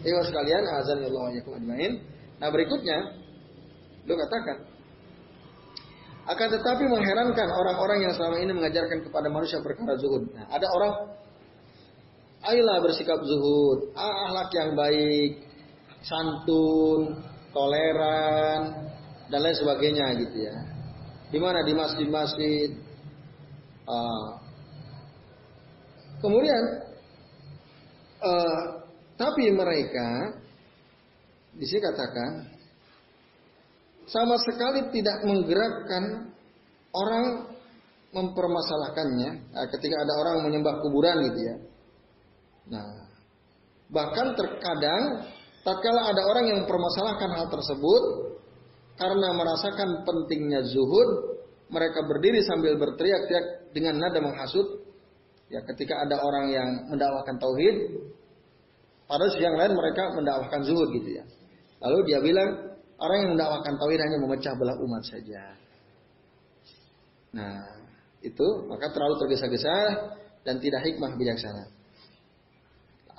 Speaker 1: Ibu sekalian, azan Allah yakum ajmain. Nah berikutnya, lu katakan, akan tetapi mengherankan orang-orang yang selama ini mengajarkan kepada manusia perkara zuhud. Nah, ada orang, ayolah bersikap zuhud, ah, ahlak yang baik, santun, toleran, dan lain sebagainya gitu ya. Di mana di masjid-masjid. Uh, kemudian uh, tapi mereka di sini katakan sama sekali tidak menggerakkan orang mempermasalahkannya nah, ketika ada orang menyembah kuburan gitu ya. Nah, bahkan terkadang tatkala ada orang yang mempermasalahkan hal tersebut karena merasakan pentingnya zuhud, mereka berdiri sambil berteriak-teriak dengan nada menghasut. Ya, ketika ada orang yang mendakwakan tauhid, pada sisi yang lain mereka mendakwahkan zuhud gitu ya. Lalu dia bilang orang yang mendakwahkan tauhid hanya memecah belah umat saja. Nah, itu maka terlalu tergesa-gesa dan tidak hikmah bijaksana.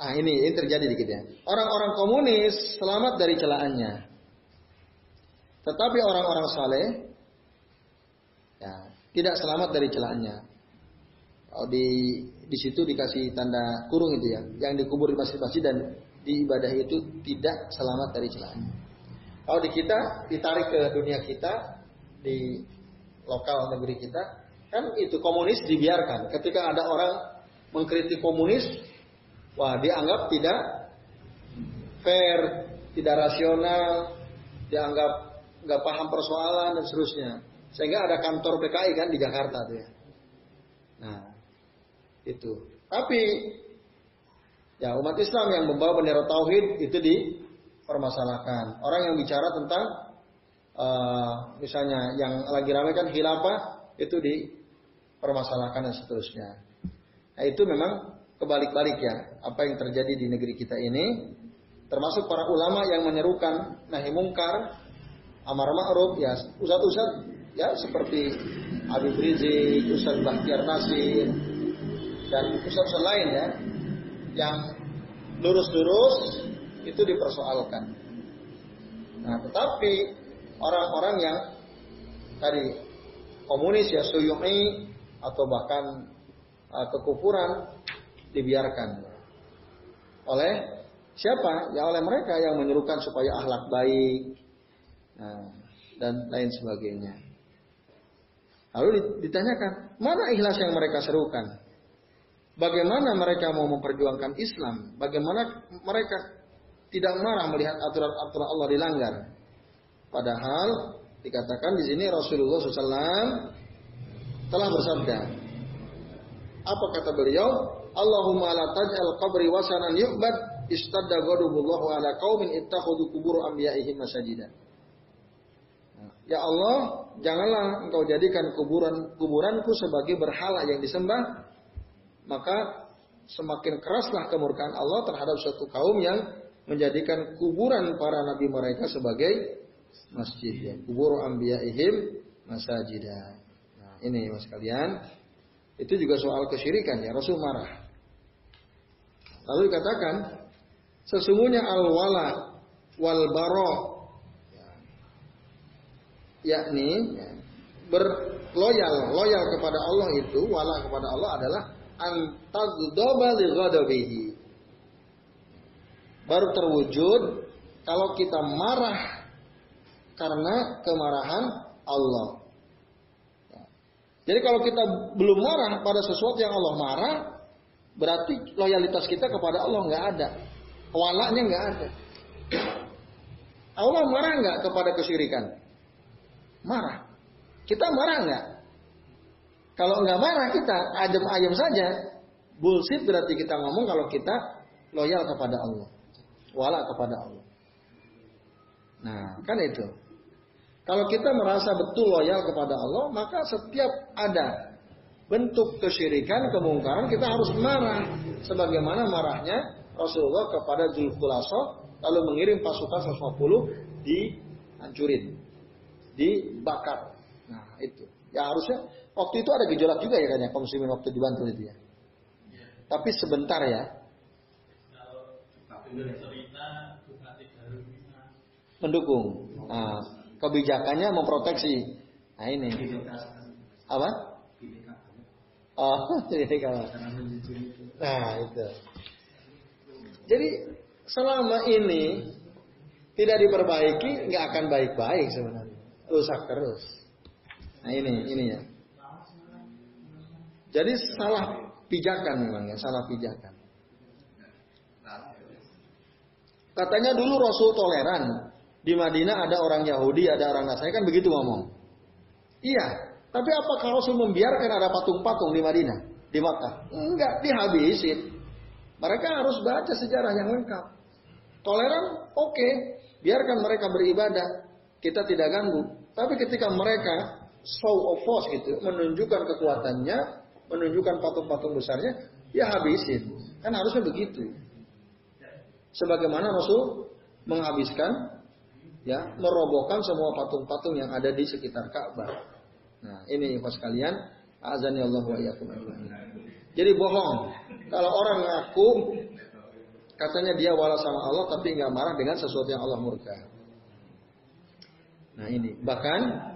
Speaker 1: Ah ini ini terjadi dikit ya. Orang-orang komunis selamat dari celaannya. Tetapi orang-orang saleh ya, tidak selamat dari celaannya. Oh, di di situ dikasih tanda kurung itu ya, yang dikubur di masjid-masjid dan di ibadah itu tidak selamat dari celaan. Kalau di kita ditarik ke dunia kita di lokal negeri kita, kan itu komunis dibiarkan. Ketika ada orang mengkritik komunis, wah dianggap tidak fair, tidak rasional, dianggap nggak paham persoalan dan seterusnya. Sehingga ada kantor PKI kan di Jakarta tuh ya. Nah, itu. Tapi ya umat Islam yang membawa bendera tauhid itu dipermasalahkan. Orang yang bicara tentang uh, misalnya yang lagi ramai kan khilafah itu dipermasalahkan dan seterusnya. Nah, itu memang kebalik-balik ya apa yang terjadi di negeri kita ini termasuk para ulama yang menyerukan nahi mungkar amar ma'ruf ya ustaz-ustaz ya seperti Habib Rizik, Ustaz Bahtiar Nasir, dan pusat lain ya yang lurus-lurus itu dipersoalkan. Nah, tetapi orang-orang yang tadi komunis ya suyumi atau bahkan uh, kekufuran dibiarkan oleh siapa? Ya oleh mereka yang menyerukan supaya akhlak baik nah, dan lain sebagainya. Lalu ditanyakan, mana ikhlas yang mereka serukan? Bagaimana mereka mau memperjuangkan Islam? Bagaimana mereka tidak marah melihat aturan-aturan Allah dilanggar? Padahal dikatakan di sini Rasulullah SAW telah bersabda. Apa kata beliau? Allahumma la taj'al qabri wasanan yu'bad istadda ghadabullahu ala qaumin ittakhadhu qubur anbiya'ihim masajida. Ya Allah, janganlah engkau jadikan kuburan kuburanku sebagai berhala yang disembah maka semakin keraslah kemurkaan Allah terhadap suatu kaum yang menjadikan kuburan para nabi mereka sebagai masjid ya. Kubur anbiya'ihim masajidah. Nah, ini Mas kalian. Itu juga soal kesyirikan ya. Rasul marah. Lalu dikatakan sesungguhnya al-wala wal baro ya, yakni ya, berloyal loyal kepada Allah itu wala kepada Allah adalah antagdoba li. Baru terwujud kalau kita marah karena kemarahan Allah. Jadi kalau kita belum marah pada sesuatu yang Allah marah, berarti loyalitas kita kepada Allah nggak ada, walaknya nggak ada. Allah marah nggak kepada kesyirikan? Marah. Kita marah nggak? Kalau nggak marah kita adem ayem saja, bullshit berarti kita ngomong kalau kita loyal kepada Allah, wala kepada Allah. Nah, kan itu. Kalau kita merasa betul loyal kepada Allah, maka setiap ada bentuk kesyirikan, kemungkaran, kita harus marah. Sebagaimana marahnya Rasulullah kepada Zulkulaso, lalu mengirim pasukan 150 dihancurin, dibakar. Nah, itu. Ya harusnya waktu itu ada gejolak juga ya kan ya muslimin waktu dibantu itu ya. Tapi sebentar ya. Mendukung. Nah, kebijakannya memproteksi. Nah ini. Apa? Oh, Nah itu. Jadi selama ini tidak diperbaiki, nggak akan baik-baik sebenarnya. Rusak terus. Nah ini, ini ya. Jadi salah pijakan memang ya, salah pijakan. Katanya dulu Rasul toleran. Di Madinah ada orang Yahudi, ada orang Nasrani kan begitu ngomong. Iya, tapi apakah Rasul membiarkan ada patung-patung di Madinah, di Makkah? Enggak, dihabisin. Mereka harus baca sejarah yang lengkap. Toleran, oke, okay. biarkan mereka beribadah, kita tidak ganggu. Tapi ketika mereka show of force gitu, menunjukkan kekuatannya, menunjukkan patung-patung besarnya, ya habisin. Kan harusnya begitu. Sebagaimana Rasul menghabiskan ya merobohkan semua patung-patung yang ada di sekitar Ka'bah. Nah, ini pas kalian, azan ya Allah wa Jadi bohong. Kalau orang ngaku katanya dia wala sama Allah tapi nggak marah dengan sesuatu yang Allah murka. Nah ini bahkan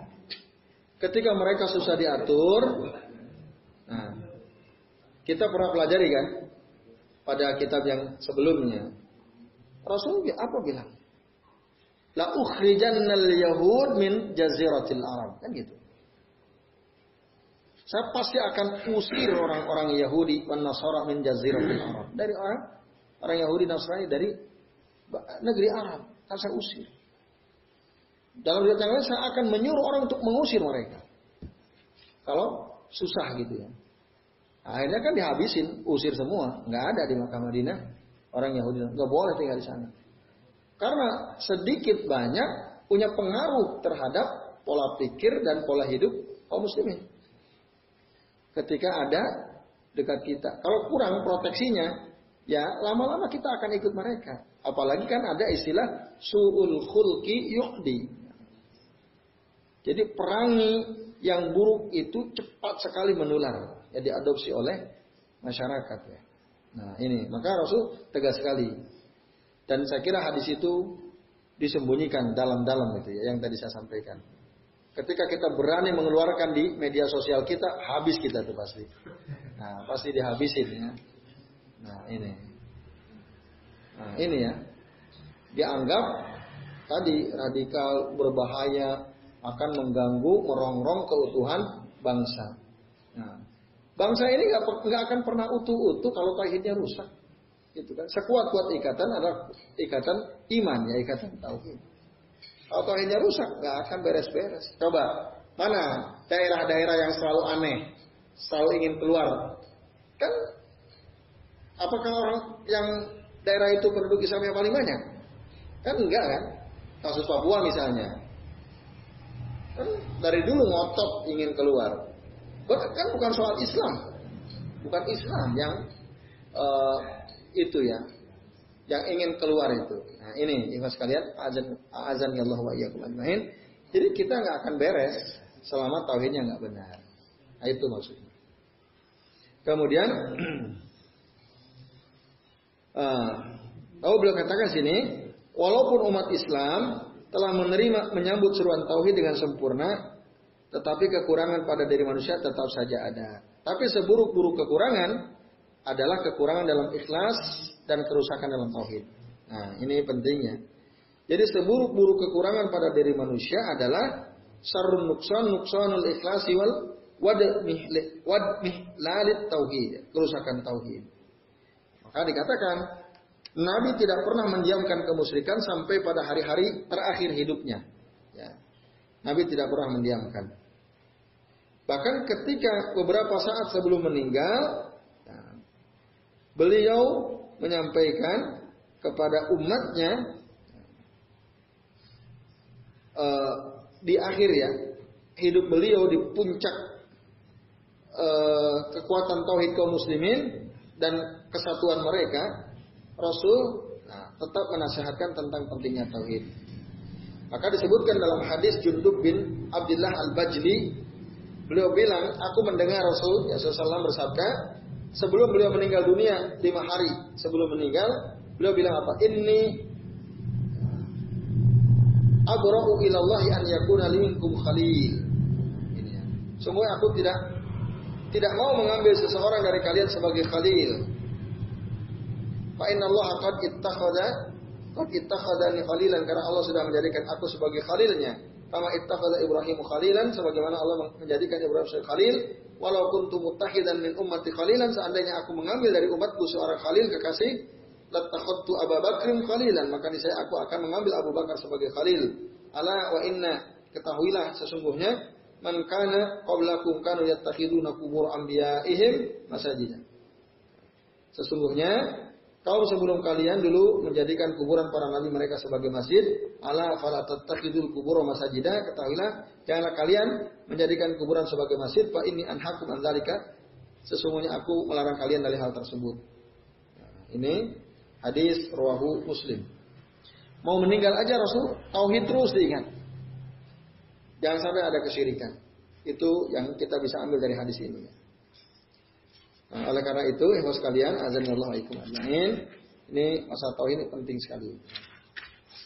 Speaker 1: Ketika mereka susah diatur, nah, kita pernah pelajari kan pada kitab yang sebelumnya. Rasul apa bilang? La ukhrijannal yahud min jaziratil Arab. Kan gitu. Saya pasti akan usir orang-orang Yahudi dan Nasara min jaziratil Arab. Dari orang orang Yahudi Nasrani dari negeri Arab. Kan saya usir. Dalam riwayat yang lain saya akan menyuruh orang untuk mengusir mereka. Kalau susah gitu ya. Akhirnya kan dihabisin, usir semua, nggak ada di Makkah Madinah orang Yahudi, nggak boleh tinggal di sana. Karena sedikit banyak punya pengaruh terhadap pola pikir dan pola hidup kaum muslimin. Ketika ada dekat kita, kalau kurang proteksinya, ya lama-lama kita akan ikut mereka. Apalagi kan ada istilah suul khulki yuqdi. Jadi perangi yang buruk itu cepat sekali menular, ya diadopsi oleh masyarakat ya. Nah ini maka Rasul tegas sekali. Dan saya kira hadis itu disembunyikan dalam-dalam itu ya yang tadi saya sampaikan. Ketika kita berani mengeluarkan di media sosial kita, habis kita tuh pasti. Nah pasti dihabisin ya. Nah ini. Nah ini ya. Dianggap tadi radikal berbahaya akan mengganggu, merongrong keutuhan bangsa. Nah, bangsa ini nggak akan pernah utuh-utuh kalau tauhidnya rusak. Gitu kan. Sekuat-kuat ikatan adalah ikatan iman ya, ikatan tauhid. Tauhidnya rusak nggak akan beres-beres. Coba mana daerah-daerah yang selalu aneh, selalu ingin keluar, kan? Apakah orang yang daerah itu penduduk yang paling banyak? Kan enggak kan? Kasus Papua misalnya, Kan dari dulu ngotot ingin keluar. Kan bukan soal Islam. Bukan Islam yang uh, itu ya. Yang ingin keluar itu. Nah, ini ikhlas sekalian, azan azan ya Allah wa iyyakum ajmain. Jadi kita nggak akan beres selama tauhidnya nggak benar. Nah, itu maksudnya. Kemudian uh, oh beliau katakan sini, walaupun umat Islam telah menerima menyambut seruan tauhid dengan sempurna, tetapi kekurangan pada diri manusia tetap saja ada. Tapi seburuk-buruk kekurangan adalah kekurangan dalam ikhlas dan kerusakan dalam tauhid. Nah, ini pentingnya. Jadi seburuk-buruk kekurangan pada diri manusia adalah sarun nuksan nuksanul ikhlasi wal wadmih lalit tauhid, kerusakan tauhid. Maka dikatakan Nabi tidak pernah mendiamkan kemusyrikan sampai pada hari-hari terakhir hidupnya. Ya. Nabi tidak pernah mendiamkan. Bahkan ketika beberapa saat sebelum meninggal, beliau menyampaikan kepada umatnya uh, di akhir ya hidup beliau di puncak uh, kekuatan tauhid kaum muslimin dan kesatuan mereka Rasul nah, tetap menasihatkan tentang pentingnya tauhid. Maka disebutkan dalam hadis Jundub bin Abdullah al-Bajli beliau bilang aku mendengar Rasul ya SAW bersabda sebelum beliau meninggal dunia lima hari sebelum meninggal beliau bilang apa? Ini abra'u ilallahi an yakuna liminkum khalil. Ini ya. semua aku tidak tidak mau mengambil seseorang dari kalian sebagai khalil. Fa Allah qad ittakhadha qad ittakhadani khalilan karena Allah sudah menjadikan aku sebagai khalilnya kama ittakhadha Ibrahim khalilan sebagaimana Allah menjadikan Ibrahim sebagai khalil. Walau kuntu muttahidan min ummati khalilan seandainya aku mengambil dari umatku seorang khalil kekasih latakhadtu Abu Bakrin khalilan. Maka saya aku akan mengambil Abu Bakar sebagai khalil. Ala wa inna ketahuilah sesungguhnya man kana qablakum kanu yattakhiduna qubur anbiya'ihim masajid sesungguhnya Kaum sebelum kalian dulu menjadikan kuburan para nabi mereka sebagai masjid. Ala fala tattakhidul kubur masajida. Ketahuilah, janganlah kalian menjadikan kuburan sebagai masjid. Fa ini anhakum anzalika. Sesungguhnya aku melarang kalian dari hal tersebut. Nah, ini hadis rawahu Muslim. Mau meninggal aja Rasul, tauhid terus diingat. Jangan sampai ada kesyirikan. Itu yang kita bisa ambil dari hadis ini. Nah, oleh karena itu, ibu sekalian, azan Allah ajmain. Ini masalah tauhid ini penting sekali.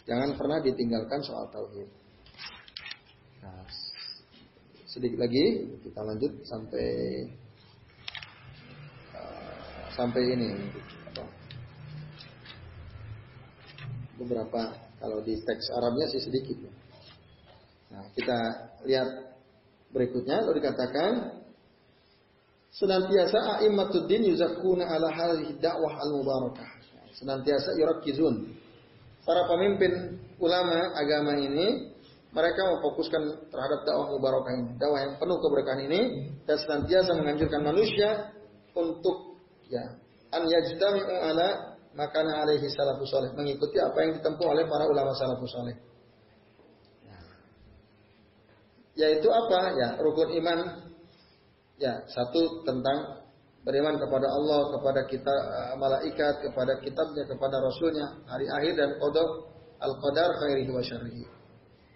Speaker 1: Jangan pernah ditinggalkan soal tauhid. Nah, sedikit lagi kita lanjut sampai uh, sampai ini apa, beberapa kalau di teks Arabnya sih sedikit. Nah, kita lihat berikutnya lalu dikatakan senantiasa a'immatuddin yuzakuna ala hadhihi dakwah al-mubarakah. Senantiasa yurakizun. Para pemimpin ulama agama ini mereka memfokuskan terhadap dakwah mubarakah ini, dakwah yang penuh keberkahan ini dan senantiasa menganjurkan manusia untuk ya an yajtami'u ala makana alaihi salafus salih, mengikuti apa yang ditempuh oleh para ulama salafus salih. Yaitu apa? Ya, rukun iman Ya, satu tentang beriman kepada Allah, kepada kita uh, malaikat, kepada kitabnya, kepada rasulnya, hari akhir dan kodok al-qadar khairihi wa syarrihi.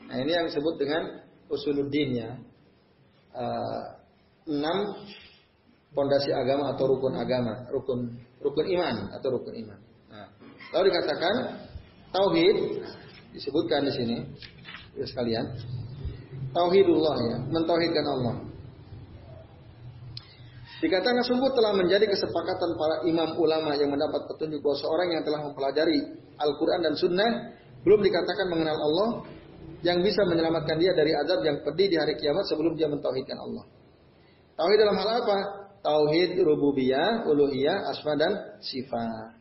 Speaker 1: Nah, ini yang disebut dengan usuluddin ya. Uh, enam pondasi agama atau rukun agama, rukun rukun iman atau rukun iman. Nah, lalu dikatakan tauhid disebutkan di sini, ya sekalian. Tauhidullah ya, mentauhidkan Allah. Dikatakan sungguh telah menjadi kesepakatan para imam ulama yang mendapat petunjuk bahwa seorang yang telah mempelajari Al-Quran dan Sunnah belum dikatakan mengenal Allah yang bisa menyelamatkan dia dari azab yang pedih di hari kiamat sebelum dia mentauhidkan Allah. Tauhid dalam hal apa? Tauhid rububiyah, uluhiyah, asma dan sifat.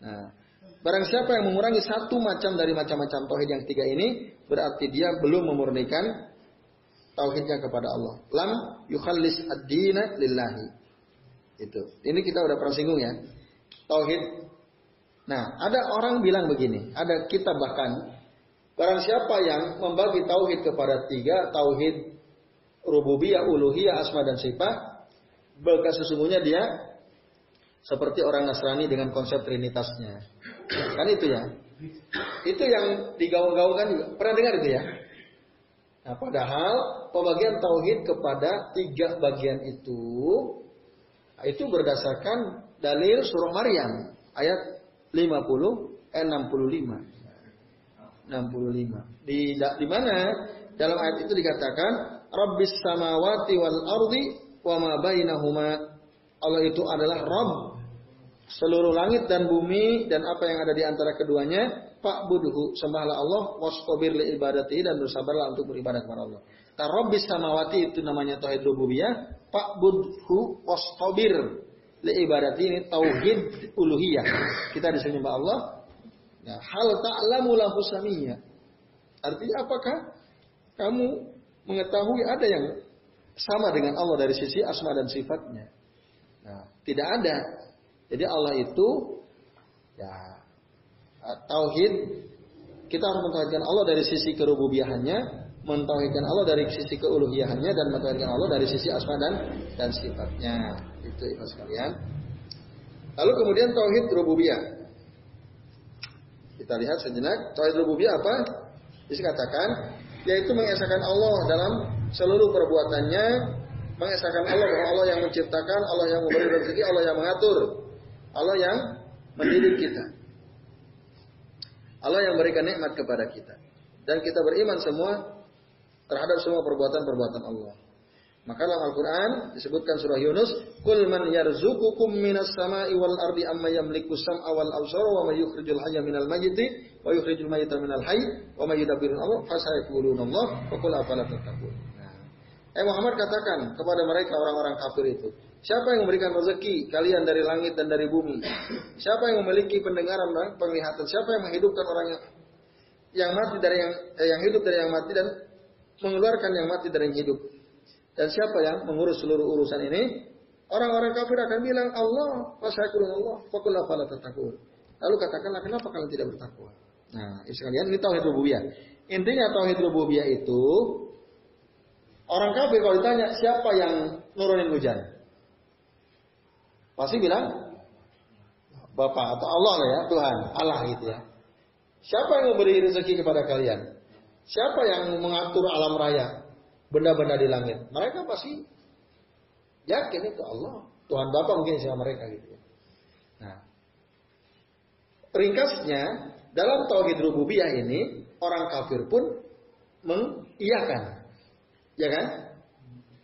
Speaker 1: Nah, barang siapa yang mengurangi satu macam dari macam-macam tauhid yang tiga ini, berarti dia belum memurnikan tauhidnya kepada Allah. Lam yukhallis ad-dina lillahi. Itu. Ini kita udah pernah singgung ya. Tauhid. Nah, ada orang bilang begini, ada kita bahkan barang siapa yang membagi tauhid kepada tiga, tauhid rububiyah, uluhiyah, asma dan sifat, maka sesungguhnya dia seperti orang Nasrani dengan konsep trinitasnya. Kan itu ya. Itu yang digaung-gaungkan juga. Pernah dengar itu ya? Nah, padahal pembagian tauhid kepada tiga bagian itu itu berdasarkan dalil surah Maryam ayat 50 eh 65. 65. Di di mana dalam ayat itu dikatakan Rabbis samawati wal ardi wa ma bainahuma. Allah itu adalah Rabb seluruh langit dan bumi dan apa yang ada di antara keduanya. Pak budhu sembahlah Allah wastabir li ibadati dan bersabarlah untuk beribadah kepada Allah. Rabbis samawati itu namanya tauhid rububiyah. Pak budhu wastabir li ibadati ini tauhid uluhiyah. Kita disuruh nyembah Allah. Ya, hal ta'lamu lahu samiyya. Artinya apakah kamu mengetahui ada yang sama dengan Allah dari sisi asma dan sifatnya? Nah, tidak ada. Jadi Allah itu ya tauhid kita harus mentauhidkan Allah dari sisi kerububiahannya, mentauhidkan Allah dari sisi keuluhiyahannya dan mentauhidkan Allah dari sisi asma dan dan sifatnya. Itu ikhlas sekalian. Lalu kemudian tauhid rububiyah. Kita lihat sejenak tauhid rububiyah apa? Bisa katakan yaitu mengesahkan Allah dalam seluruh perbuatannya, mengesahkan Allah bahwa Allah yang menciptakan, Allah yang memberi rezeki, Allah yang mengatur, Allah yang mendidik kita. Allah yang memberikan nikmat kepada kita. Dan kita beriman semua terhadap semua perbuatan-perbuatan Allah. Maka dalam Al-Quran disebutkan surah Yunus, Kul man yarzukukum minas sama'i wal ardi amma yamliku sam'a wal absara wa may yukhrijul hayya minal mayyiti wa yukhrijul mayyita minal hayy wa may yudabbirul amr fasayaquluna Allah wa qul afala tattaqun. Eh Muhammad katakan kepada mereka orang-orang kafir itu, siapa yang memberikan rezeki kalian dari langit dan dari bumi? Siapa yang memiliki pendengaran dan penglihatan? Siapa yang menghidupkan orang yang yang mati dari yang eh, yang hidup dari yang mati dan mengeluarkan yang mati dari yang hidup? Dan siapa yang mengurus seluruh urusan ini? Orang-orang kafir akan bilang Allah, wasyakurun Allah, fakullah fala tatakun. Lalu katakanlah kenapa kalian tidak bertakwa? Nah, sekalian ini tauhid rububiyah. Intinya tauhid rububiyah itu orang kafir kalau ditanya siapa yang nurunin hujan? Pasti bilang Bapak atau Allah lah ya, Tuhan, Allah gitu ya. Siapa yang memberi rezeki kepada kalian? Siapa yang mengatur alam raya? benda-benda di langit. Mereka pasti yakin itu Allah. Tuhan Bapa mungkin sama mereka gitu. Nah, ringkasnya dalam tauhid rububiyah ini orang kafir pun mengiyakan. Ya kan?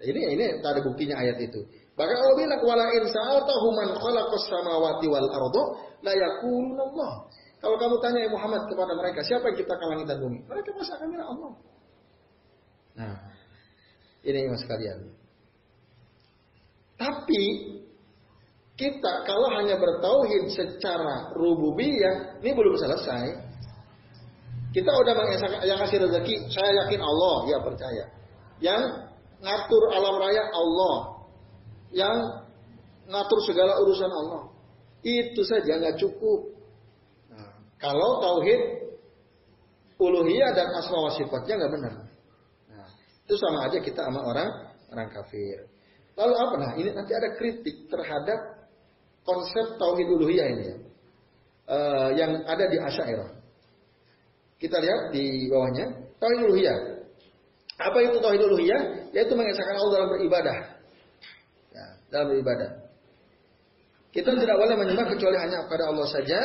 Speaker 1: Ini ini ada buktinya ayat itu. Bahkan Allah bilang wala in sa'altahu man khalaqas samawati wal ardo la yakulun Allah. Kalau kamu tanya ya Muhammad kepada mereka, siapa yang ciptakan langit dan bumi? Mereka pasti akan bilang Allah. Nah, ini mas kalian. Tapi kita kalau hanya bertauhid secara rububiyah, ini belum selesai. Kita udah mengesahkan yang kasih rezeki, saya yakin Allah, ya percaya. Yang ngatur alam raya Allah. Yang ngatur segala urusan Allah. Itu saja nggak cukup. Nah, kalau tauhid uluhiyah dan asma wa sifatnya nggak benar. Itu sama aja kita sama orang orang kafir. Lalu apa? Nah ini nanti ada kritik terhadap konsep tauhid uluhiyah ini. Uh, yang ada di Asyairah. Kita lihat di bawahnya tauhid uluhiyah. Apa itu tauhid uluhiyah? Yaitu mengesahkan Allah dalam beribadah. Ya, dalam beribadah. Kita tidak boleh menyembah kecuali hanya kepada Allah saja.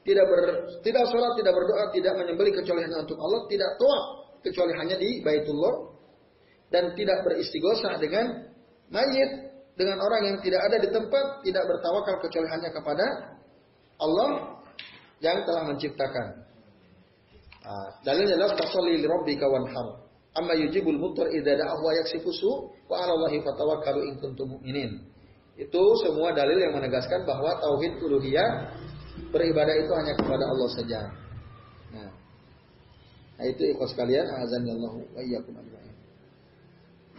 Speaker 1: Tidak ber, tidak sholat, tidak berdoa, tidak menyembelih kecuali hanya untuk Allah, tidak toa kecuali hanya di Baitullah dan tidak beristighosah dengan mayit dengan orang yang tidak ada di tempat tidak bertawakal kecuali hanya kepada Allah yang telah menciptakan. Nah, dalilnya adalah tasalli li rabbika wanhar. Amma yujibul mutar idza da'ahu wa yaksifu su wa 'ala Allahi fatawakkalu in kuntum mu'minin. Itu semua dalil yang menegaskan bahwa tauhid uluhiyah beribadah itu hanya kepada Allah saja. Nah, nah itu ikhlas kalian azan Allah wa iyyakum ajma'in.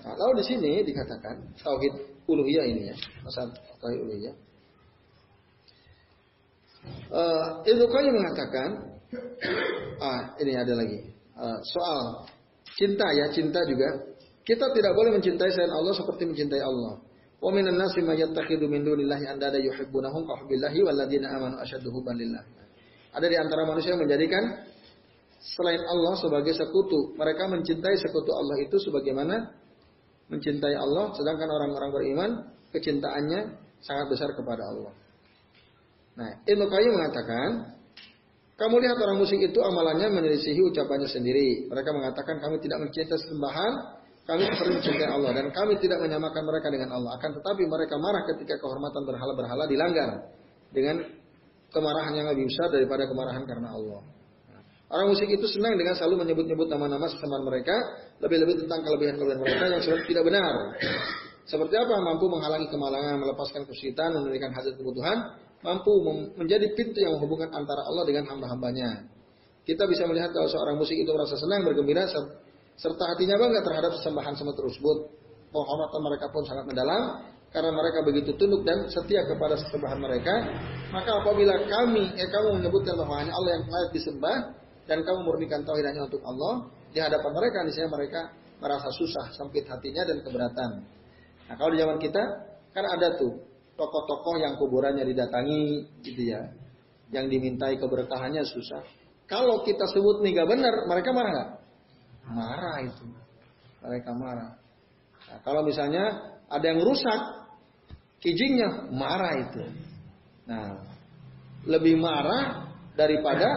Speaker 1: Nah, lalu di sini dikatakan tauhid uluhiyah ini ya, masalah tauhid uluhiyah. Uh, Ibnu Qayyim mengatakan, ah ini ada lagi uh, soal cinta ya, cinta juga. Kita tidak boleh mencintai selain Allah seperti mencintai Allah. Wa minan nasi. Ada di antara manusia yang menjadikan selain Allah sebagai sekutu. Mereka mencintai sekutu Allah itu sebagaimana mencintai Allah, sedangkan orang-orang beriman kecintaannya sangat besar kepada Allah. Nah, Ibnu Qayyim mengatakan, kamu lihat orang musik itu amalannya menyelisihi ucapannya sendiri. Mereka mengatakan kami tidak mencintai sembahan, kami seperti mencintai Allah dan kami tidak menyamakan mereka dengan Allah. Akan tetapi mereka marah ketika kehormatan berhala-berhala dilanggar dengan kemarahan yang lebih besar daripada kemarahan karena Allah. Orang musik itu senang dengan selalu menyebut-nyebut nama-nama sesembahan mereka, lebih-lebih tentang kelebihan-kelebihan mereka yang sebenarnya tidak benar. Seperti apa mampu menghalangi kemalangan, melepaskan kesulitan, memberikan hasil kebutuhan, mampu menjadi pintu yang menghubungkan antara Allah dengan hamba-hambanya. Kita bisa melihat kalau seorang musik itu merasa senang, bergembira, serta hatinya bangga terhadap sesembahan semut tersebut. Penghormatan mereka pun sangat mendalam, karena mereka begitu tunduk dan setia kepada sesembahan mereka. Maka apabila kami, eh kamu menyebutkan bahwa hanya Allah yang layak disembah, dan kamu murnikan tauhid hanya untuk Allah, di hadapan mereka, misalnya mereka merasa susah, sempit hatinya dan keberatan. Nah kalau di zaman kita, kan ada tuh tokoh-tokoh yang kuburannya didatangi gitu ya. Yang dimintai keberkahannya susah. Kalau kita sebut nih gak benar, mereka marah nggak? Marah itu. Mereka marah. Nah, kalau misalnya ada yang rusak kijingnya, marah itu. Nah, lebih marah daripada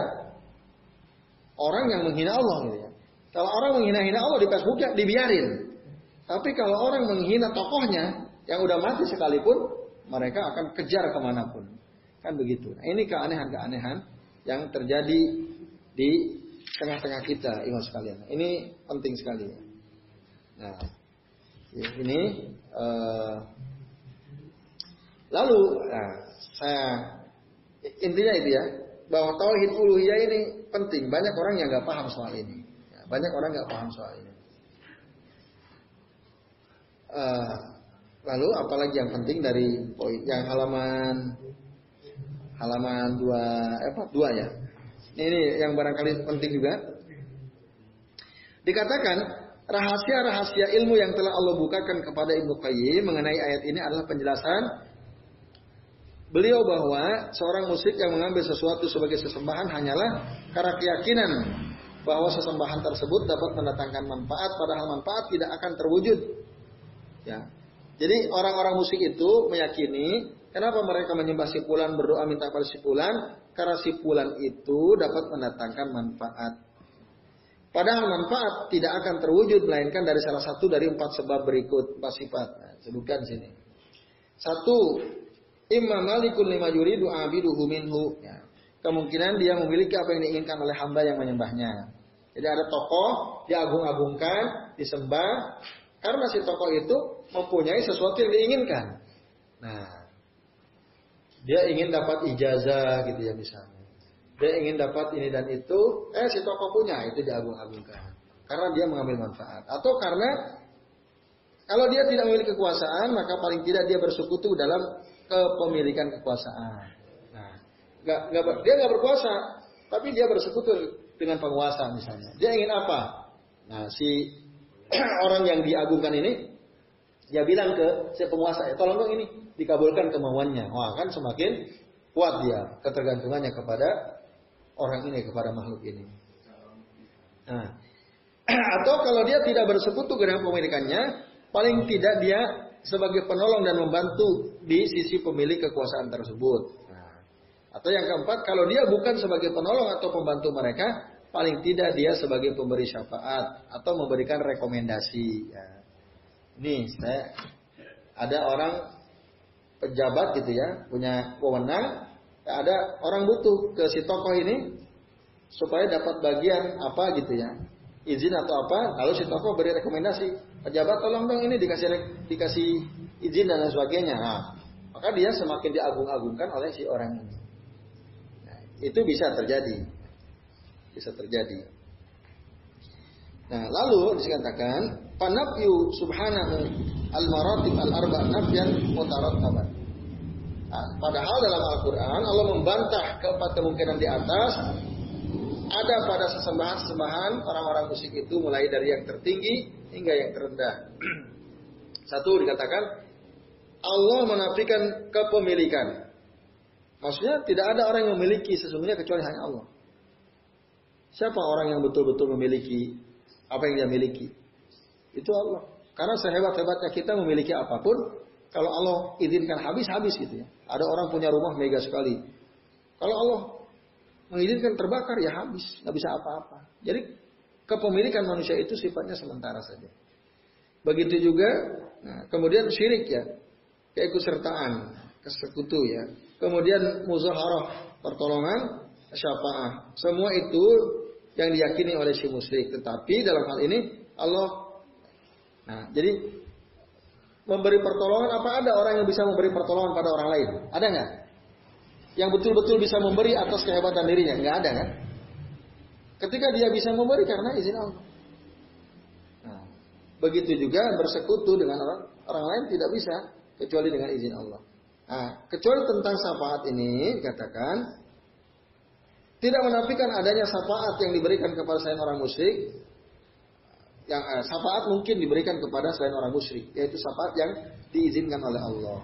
Speaker 1: orang yang menghina Allah gitu ya. Kalau orang menghina-hina Allah di Facebook ya dibiarin. Tapi kalau orang menghina tokohnya yang udah mati sekalipun, mereka akan kejar ke mana pun. Kan begitu. Nah, ini keanehan-keanehan yang terjadi di tengah-tengah kita, iman sekalian. Ini penting sekali. Nah, ini uh, lalu, nah, saya intinya itu ya, bahwa tauhid uluhiyah ini penting. Banyak orang yang nggak paham soal ini. Ya, banyak orang nggak paham soal ini. Uh, Lalu apalagi yang penting dari poin yang halaman halaman dua eh, apa dua ya. Ini yang barangkali penting juga. Dikatakan rahasia-rahasia ilmu yang telah Allah bukakan kepada Ibnu Qayyim mengenai ayat ini adalah penjelasan beliau bahwa seorang musik yang mengambil sesuatu sebagai sesembahan hanyalah karena keyakinan bahwa sesembahan tersebut dapat mendatangkan manfaat padahal manfaat tidak akan terwujud. Ya, jadi orang-orang musik itu meyakini kenapa mereka menyembah si fulan berdoa minta pada si fulan karena si fulan itu dapat mendatangkan manfaat. Padahal manfaat tidak akan terwujud melainkan dari salah satu dari empat sebab berikut empat sifat. Nah, sebutkan sini. Satu, imam malikun lima yuridu abiduhu minhu. Ya. Kemungkinan dia memiliki apa yang diinginkan oleh hamba yang menyembahnya. Jadi ada tokoh, diagung-agungkan, disembah, karena si tokoh itu mempunyai sesuatu yang diinginkan. Nah, dia ingin dapat ijazah gitu ya misalnya. Dia ingin dapat ini dan itu, eh si tokoh punya, itu diagung-agungkan. Karena dia mengambil manfaat. Atau karena kalau dia tidak memiliki kekuasaan, maka paling tidak dia bersekutu dalam kepemilikan kekuasaan. Nah, gak, gak, dia nggak berkuasa, tapi dia bersekutu dengan penguasa misalnya. Dia ingin apa? Nah, si orang yang diagungkan ini dia bilang ke si penguasa, tolong dong ini dikabulkan kemauannya. Wah kan semakin kuat dia ketergantungannya kepada orang ini, kepada makhluk ini. Nah, atau kalau dia tidak bersekutu dengan pemilikannya, paling tidak dia sebagai penolong dan membantu di sisi pemilik kekuasaan tersebut. Nah, atau yang keempat, kalau dia bukan sebagai penolong atau pembantu mereka, paling tidak dia sebagai pemberi syafaat atau memberikan rekomendasi. Ya. Nih, saya ada orang pejabat gitu ya, punya wewenang, ada orang butuh ke si tokoh ini supaya dapat bagian apa gitu ya, izin atau apa, lalu si tokoh beri rekomendasi, pejabat tolong dong ini dikasih dikasih izin dan lain sebagainya. Nah, maka dia semakin diagung-agungkan oleh si orang ini. Nah, itu bisa terjadi bisa terjadi. Nah, lalu dikatakan panafyu subhanahu al maratib al arba nafyan mutarattaban. Nah, padahal dalam Al-Qur'an Allah membantah keempat kemungkinan di atas ada pada sesembahan-sesembahan orang-orang musik itu mulai dari yang tertinggi hingga yang terendah. Satu dikatakan Allah menafikan kepemilikan. Maksudnya tidak ada orang yang memiliki sesungguhnya kecuali hanya Allah. Siapa orang yang betul-betul memiliki apa yang dia miliki? Itu Allah. Karena sehebat-hebatnya kita memiliki apa pun, kalau Allah izinkan habis-habis gitu ya. Ada orang punya rumah mega sekali. Kalau Allah mengizinkan terbakar ya habis, nggak bisa apa-apa. Jadi kepemilikan manusia itu sifatnya sementara saja. Begitu juga, nah, kemudian syirik ya, keikutsertaan, kesekutu ya. Kemudian muzaharah, pertolongan, syafaat. Semua itu yang diyakini oleh si musyrik. Tetapi dalam hal ini Allah Nah, jadi memberi pertolongan apa ada orang yang bisa memberi pertolongan pada orang lain? Ada nggak? Yang betul-betul bisa memberi atas kehebatan dirinya? Nggak ada kan? Ketika dia bisa memberi karena izin Allah. Nah, begitu juga bersekutu dengan orang orang lain tidak bisa kecuali dengan izin Allah. Nah, kecuali tentang syafaat ini katakan tidak menafikan adanya syafaat yang diberikan kepada selain orang musyrik. Yang eh, syafaat mungkin diberikan kepada selain orang musyrik, yaitu syafaat yang diizinkan oleh Allah.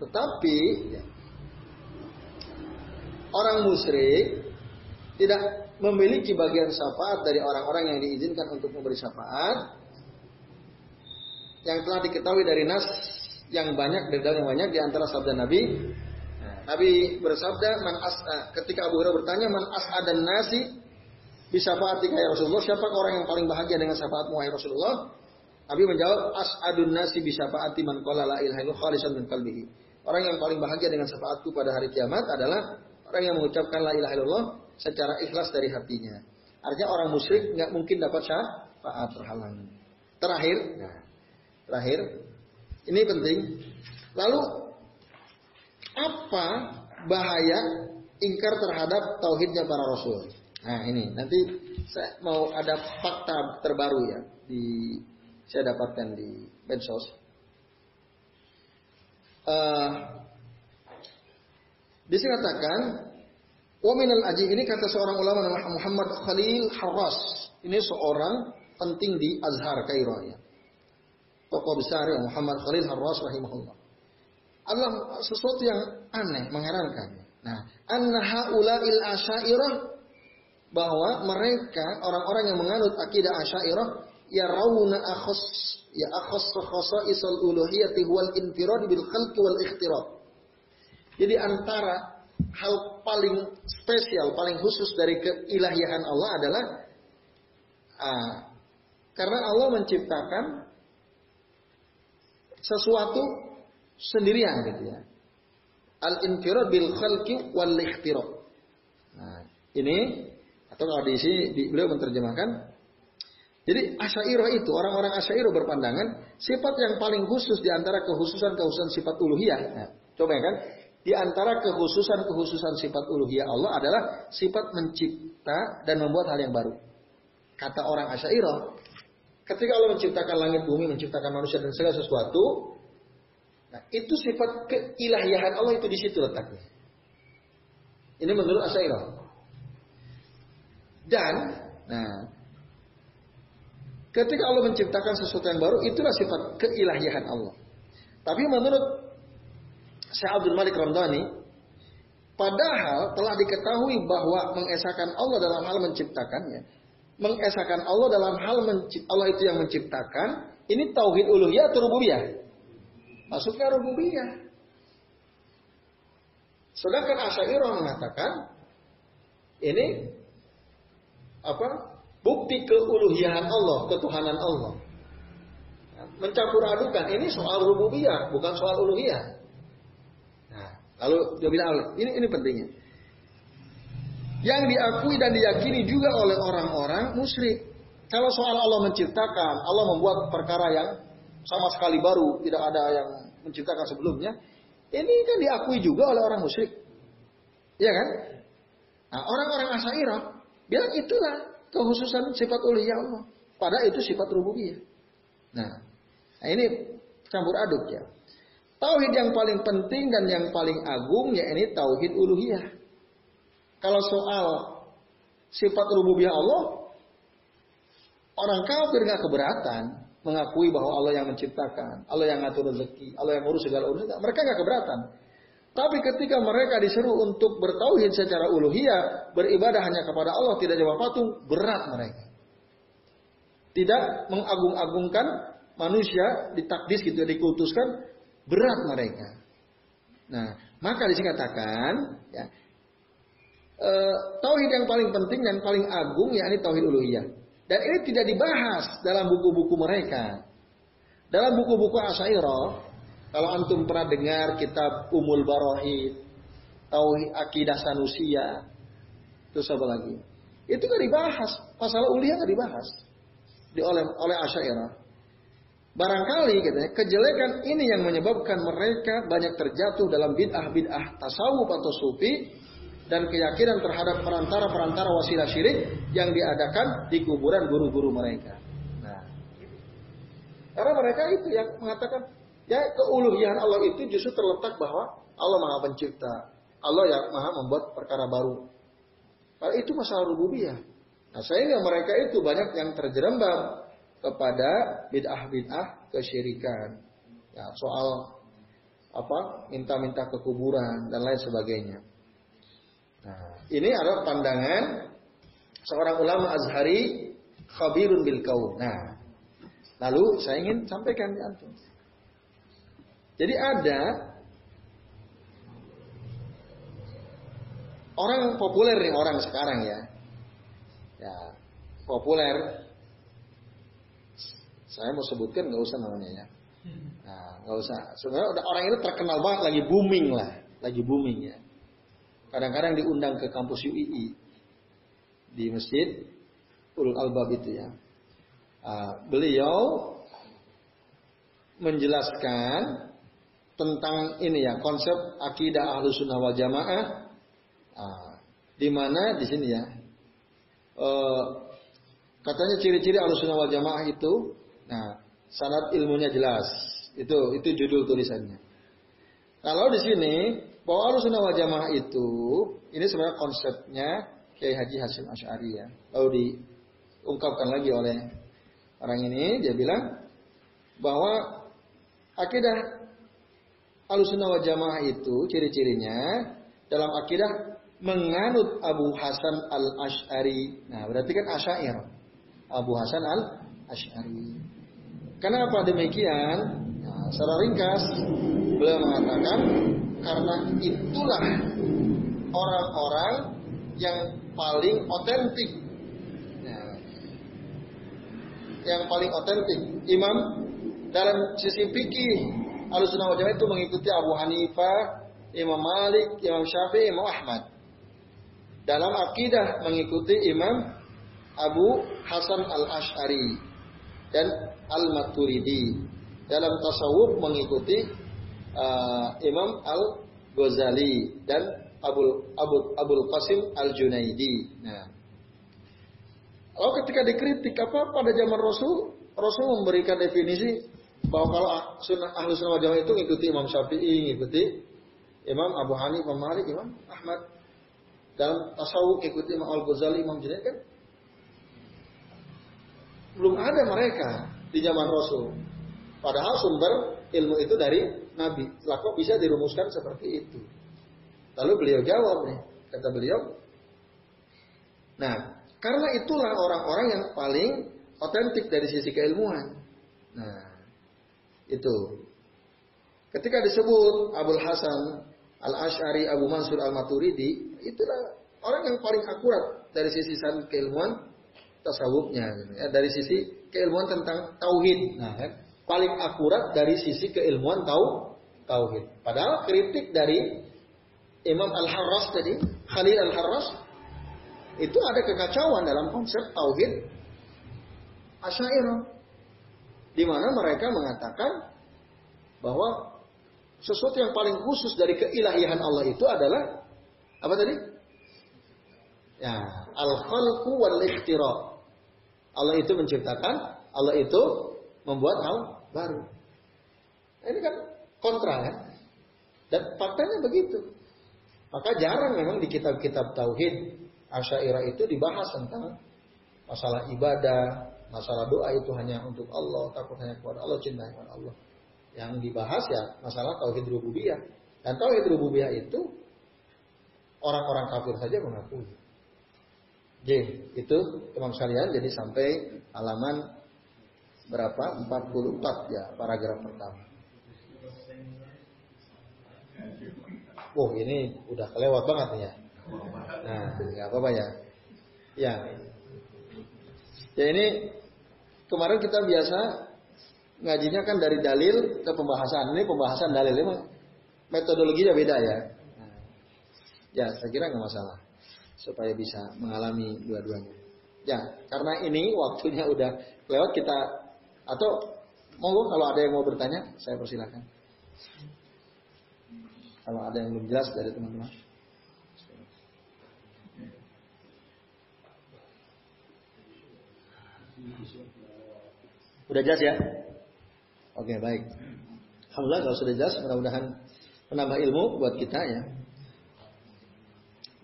Speaker 1: Tetapi ya, orang musyrik tidak memiliki bagian syafaat dari orang-orang yang diizinkan untuk memberi syafaat yang telah diketahui dari nas yang banyak dari yang banyak di antara sabda Nabi Nabi bersabda, man as, eh, ketika Abu Hurairah bertanya, man dan nasi bisa faatika ya Rasulullah, siapa orang yang paling bahagia dengan syafaatmu wahai Rasulullah? Nabi menjawab, as'adun nasi bisa faati man qala la ilaha khalisan min qalbihi. Orang yang paling bahagia dengan syafaatku pada hari kiamat adalah orang yang mengucapkan la ilaha illallah secara ikhlas dari hatinya. Artinya orang musyrik nggak mungkin dapat syafaat terhalang. Terakhir, nah, terakhir, ini penting. Lalu apa bahaya ingkar terhadap tauhidnya para rasul? Nah ini nanti saya mau ada fakta terbaru ya di saya dapatkan di medsos. Uh, katakan Waminal aji ini kata seorang ulama nama Muhammad Khalil Harras. Ini seorang penting di Azhar Kairo ya. Tokoh besar ya Muhammad Khalil Harras rahimahullah adalah sesuatu yang aneh, mengherankan. Nah, annaha ulail asyairah bahwa mereka orang-orang yang menganut akidah asyairah ya rauna akhos ya akhos isal uluhiyati wal infirad bil khalqi wal ikhtirab. Jadi antara hal paling spesial, paling khusus dari keilahian Allah adalah ah, karena Allah menciptakan sesuatu sendirian gitu ya. Al infirad bil khalqi wal ikhtirab. Nah, ini atau kalau di sini di, beliau menerjemahkan jadi asyairah itu orang-orang asyairah berpandangan sifat yang paling khusus di antara kekhususan-kekhususan sifat uluhiyah. Nah, coba ya kan? Di antara kekhususan-kekhususan sifat uluhiyah Allah adalah sifat mencipta dan membuat hal yang baru. Kata orang asyairah, ketika Allah menciptakan langit bumi, menciptakan manusia dan segala sesuatu, Nah, itu sifat keilahian Allah itu di situ letaknya. Ini menurut Asyairah. Dan, nah, ketika Allah menciptakan sesuatu yang baru, itulah sifat keilahian Allah. Tapi menurut Syekh Abdul Malik Ramdhani, padahal telah diketahui bahwa mengesahkan Allah dalam hal menciptakannya, mengesahkan Allah dalam hal Allah itu yang menciptakan, ini tauhid uluhiyah atau rububiyah? Masuknya rububiyah. Sedangkan Asy'ariyah mengatakan ini apa? Bukti keuluhian Allah, ketuhanan Allah. Mencampur adukan ini soal rububiyah, bukan soal uluhiyah. Nah, lalu dia bilang ini ini pentingnya. Yang diakui dan diyakini juga oleh orang-orang musyrik. Kalau soal Allah menciptakan, Allah membuat perkara yang sama sekali baru, tidak ada yang menciptakan sebelumnya. Ini kan diakui juga oleh orang musyrik. Iya kan? Nah, orang-orang Asyairah bilang itulah kekhususan sifat uluhiyah Allah. Padahal itu sifat rububiyah. Nah, nah ini campur aduk ya. Tauhid yang paling penting dan yang paling agung ya ini tauhid uluhiyah. Kalau soal sifat rububiyah Allah, orang kafir nggak keberatan mengakui bahwa Allah yang menciptakan, Allah yang ngatur rezeki, Allah yang ngurus segala urusan. Mereka nggak keberatan. Tapi ketika mereka disuruh untuk bertauhid secara uluhiyah, beribadah hanya kepada Allah, tidak jawab patung, berat mereka. Tidak mengagung-agungkan manusia, ditakdis gitu, dikutuskan, berat mereka. Nah, maka di sini katakan, ya, e, tauhid yang paling penting dan paling agung yakni tauhid uluhiyah. Dan ini tidak dibahas dalam buku-buku mereka. Dalam buku-buku Asyairah, kalau antum pernah dengar kitab Umul Barohid, Tauhid Akidah Sanusia, terus apa lagi? Itu nggak dibahas, masalah uliah nggak dibahas di oleh oleh Asyairah. Barangkali katanya kejelekan ini yang menyebabkan mereka banyak terjatuh dalam bid'ah-bid'ah tasawuf atau sufi dan keyakinan terhadap perantara-perantara wasilah syirik yang diadakan di kuburan guru-guru mereka. Nah, karena mereka itu yang mengatakan Ya keuluhian Allah itu justru terletak bahwa Allah maha pencipta. Allah yang maha membuat perkara baru. Kalau itu masalah rububiyah. Nah sehingga mereka itu banyak yang terjerembab kepada bid'ah-bid'ah kesyirikan. Ya, soal apa minta-minta ke kuburan dan lain sebagainya. Nah, ini adalah pandangan seorang ulama Azhari khabirun bil kaum. Nah, lalu saya ingin sampaikan di antum. Jadi ada orang populer nih orang sekarang ya. Ya, populer. Saya mau sebutkan nggak usah namanya ya. Nah, nggak usah. Sebenarnya orang itu terkenal banget, lagi booming lah, lagi booming ya. Kadang-kadang diundang ke kampus UII di masjid Ulul Albab itu ya. Uh, beliau menjelaskan tentang ini ya konsep akidah ahlu sunnah wal jamaah. Nah, di mana? Di sini ya. E, katanya ciri-ciri ahlu sunnah wal jamaah itu nah sanad ilmunya jelas. Itu itu judul tulisannya. Kalau di sini bahwa ahlu sunnah wal jamaah itu ini sebenarnya konsepnya Kiai Haji Hasim Asy'ari ya. Lalu diungkapkan lagi oleh orang ini dia bilang bahwa akidah Alusunah wal Jamaah itu ciri-cirinya dalam akidah menganut Abu Hasan al Ashari. Nah, berarti kan Asyair. Abu Hasan al Ashari. Kenapa demikian? Nah, secara ringkas, beliau mengatakan karena itulah orang-orang yang paling otentik. Nah, yang paling otentik. Imam dalam sisi fikih Ahlussunnah wal Jamaah itu mengikuti Abu Hanifah, Imam Malik, Imam Syafi'i, Imam Ahmad. Dalam akidah mengikuti Imam Abu Hasan Al-Ash'ari dan Al-Maturidi. Dalam tasawuf mengikuti uh, Imam Al-Ghazali dan Abu Abu Abul Qasim Al-Junaidi. Nah, Lalu ketika dikritik apa pada zaman Rasul, Rasul memberikan definisi bahwa kalau sunnah ahlu sunnah wal itu ngikuti Imam Syafi'i, ngikuti Imam Abu Hanifah, Imam Malik, Imam Ahmad. Dalam tasawuf ngikuti Imam Al Ghazali, Imam Junaid kan belum ada mereka di zaman Rasul. Padahal sumber ilmu itu dari Nabi. Lah kok bisa dirumuskan seperti itu? Lalu beliau jawab nih, kata beliau, Nah, karena itulah orang-orang yang paling otentik dari sisi keilmuan. Nah, itu. Ketika disebut Abul Hasan Al Ashari Abu Mansur Al Maturidi, itulah orang yang paling akurat dari sisi keilmuan tasawufnya, ya, dari sisi keilmuan tentang tauhid. Nah, kan? paling akurat dari sisi keilmuan tau tauhid. Padahal kritik dari Imam Al Harras tadi, Khalil Al Harras, itu ada kekacauan dalam konsep tauhid Asyairah. Di mana mereka mengatakan bahwa sesuatu yang paling khusus dari keilahian Allah itu adalah apa tadi? Ya, al-khalqu wal ikhtira. Allah itu menciptakan, Allah itu membuat hal baru. Ini kan kontra ya. Dan faktanya begitu. Maka jarang memang di kitab-kitab tauhid Asyairah itu dibahas tentang masalah ibadah, Masalah doa itu hanya untuk Allah, takut hanya kepada Allah, cinta kepada Allah. Yang dibahas ya masalah tauhid rububiyah. Dan tauhid rububiyah itu orang-orang kafir saja mengakui. J, itu teman sekalian jadi sampai halaman berapa? 44 ya, paragraf pertama. Oh ini udah kelewat banget ya. Nah, nggak apa-apa ya. Ya. Ya ini kemarin kita biasa ngajinya kan dari dalil ke pembahasan. Ini pembahasan dalil ini metodologinya beda ya. ya, saya kira nggak masalah supaya bisa mengalami dua-duanya. Ya, karena ini waktunya udah lewat kita atau monggo kalau ada yang mau bertanya, saya persilahkan. Kalau ada yang belum jelas dari teman-teman. Udah jelas ya? Oke, baik. Alhamdulillah kalau sudah jelas, mudah-mudahan menambah ilmu buat kita ya.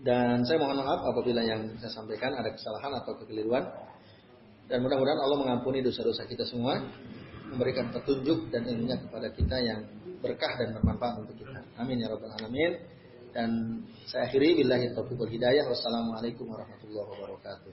Speaker 1: Dan saya mohon maaf apabila yang saya sampaikan ada kesalahan atau kekeliruan. Dan mudah-mudahan Allah mengampuni dosa-dosa kita semua, memberikan petunjuk dan ilmunya kepada kita yang berkah dan bermanfaat untuk kita. Amin ya rabbal alamin dan saya akhiri billahi taufiq wal hidayah. Wassalamualaikum warahmatullahi wabarakatuh.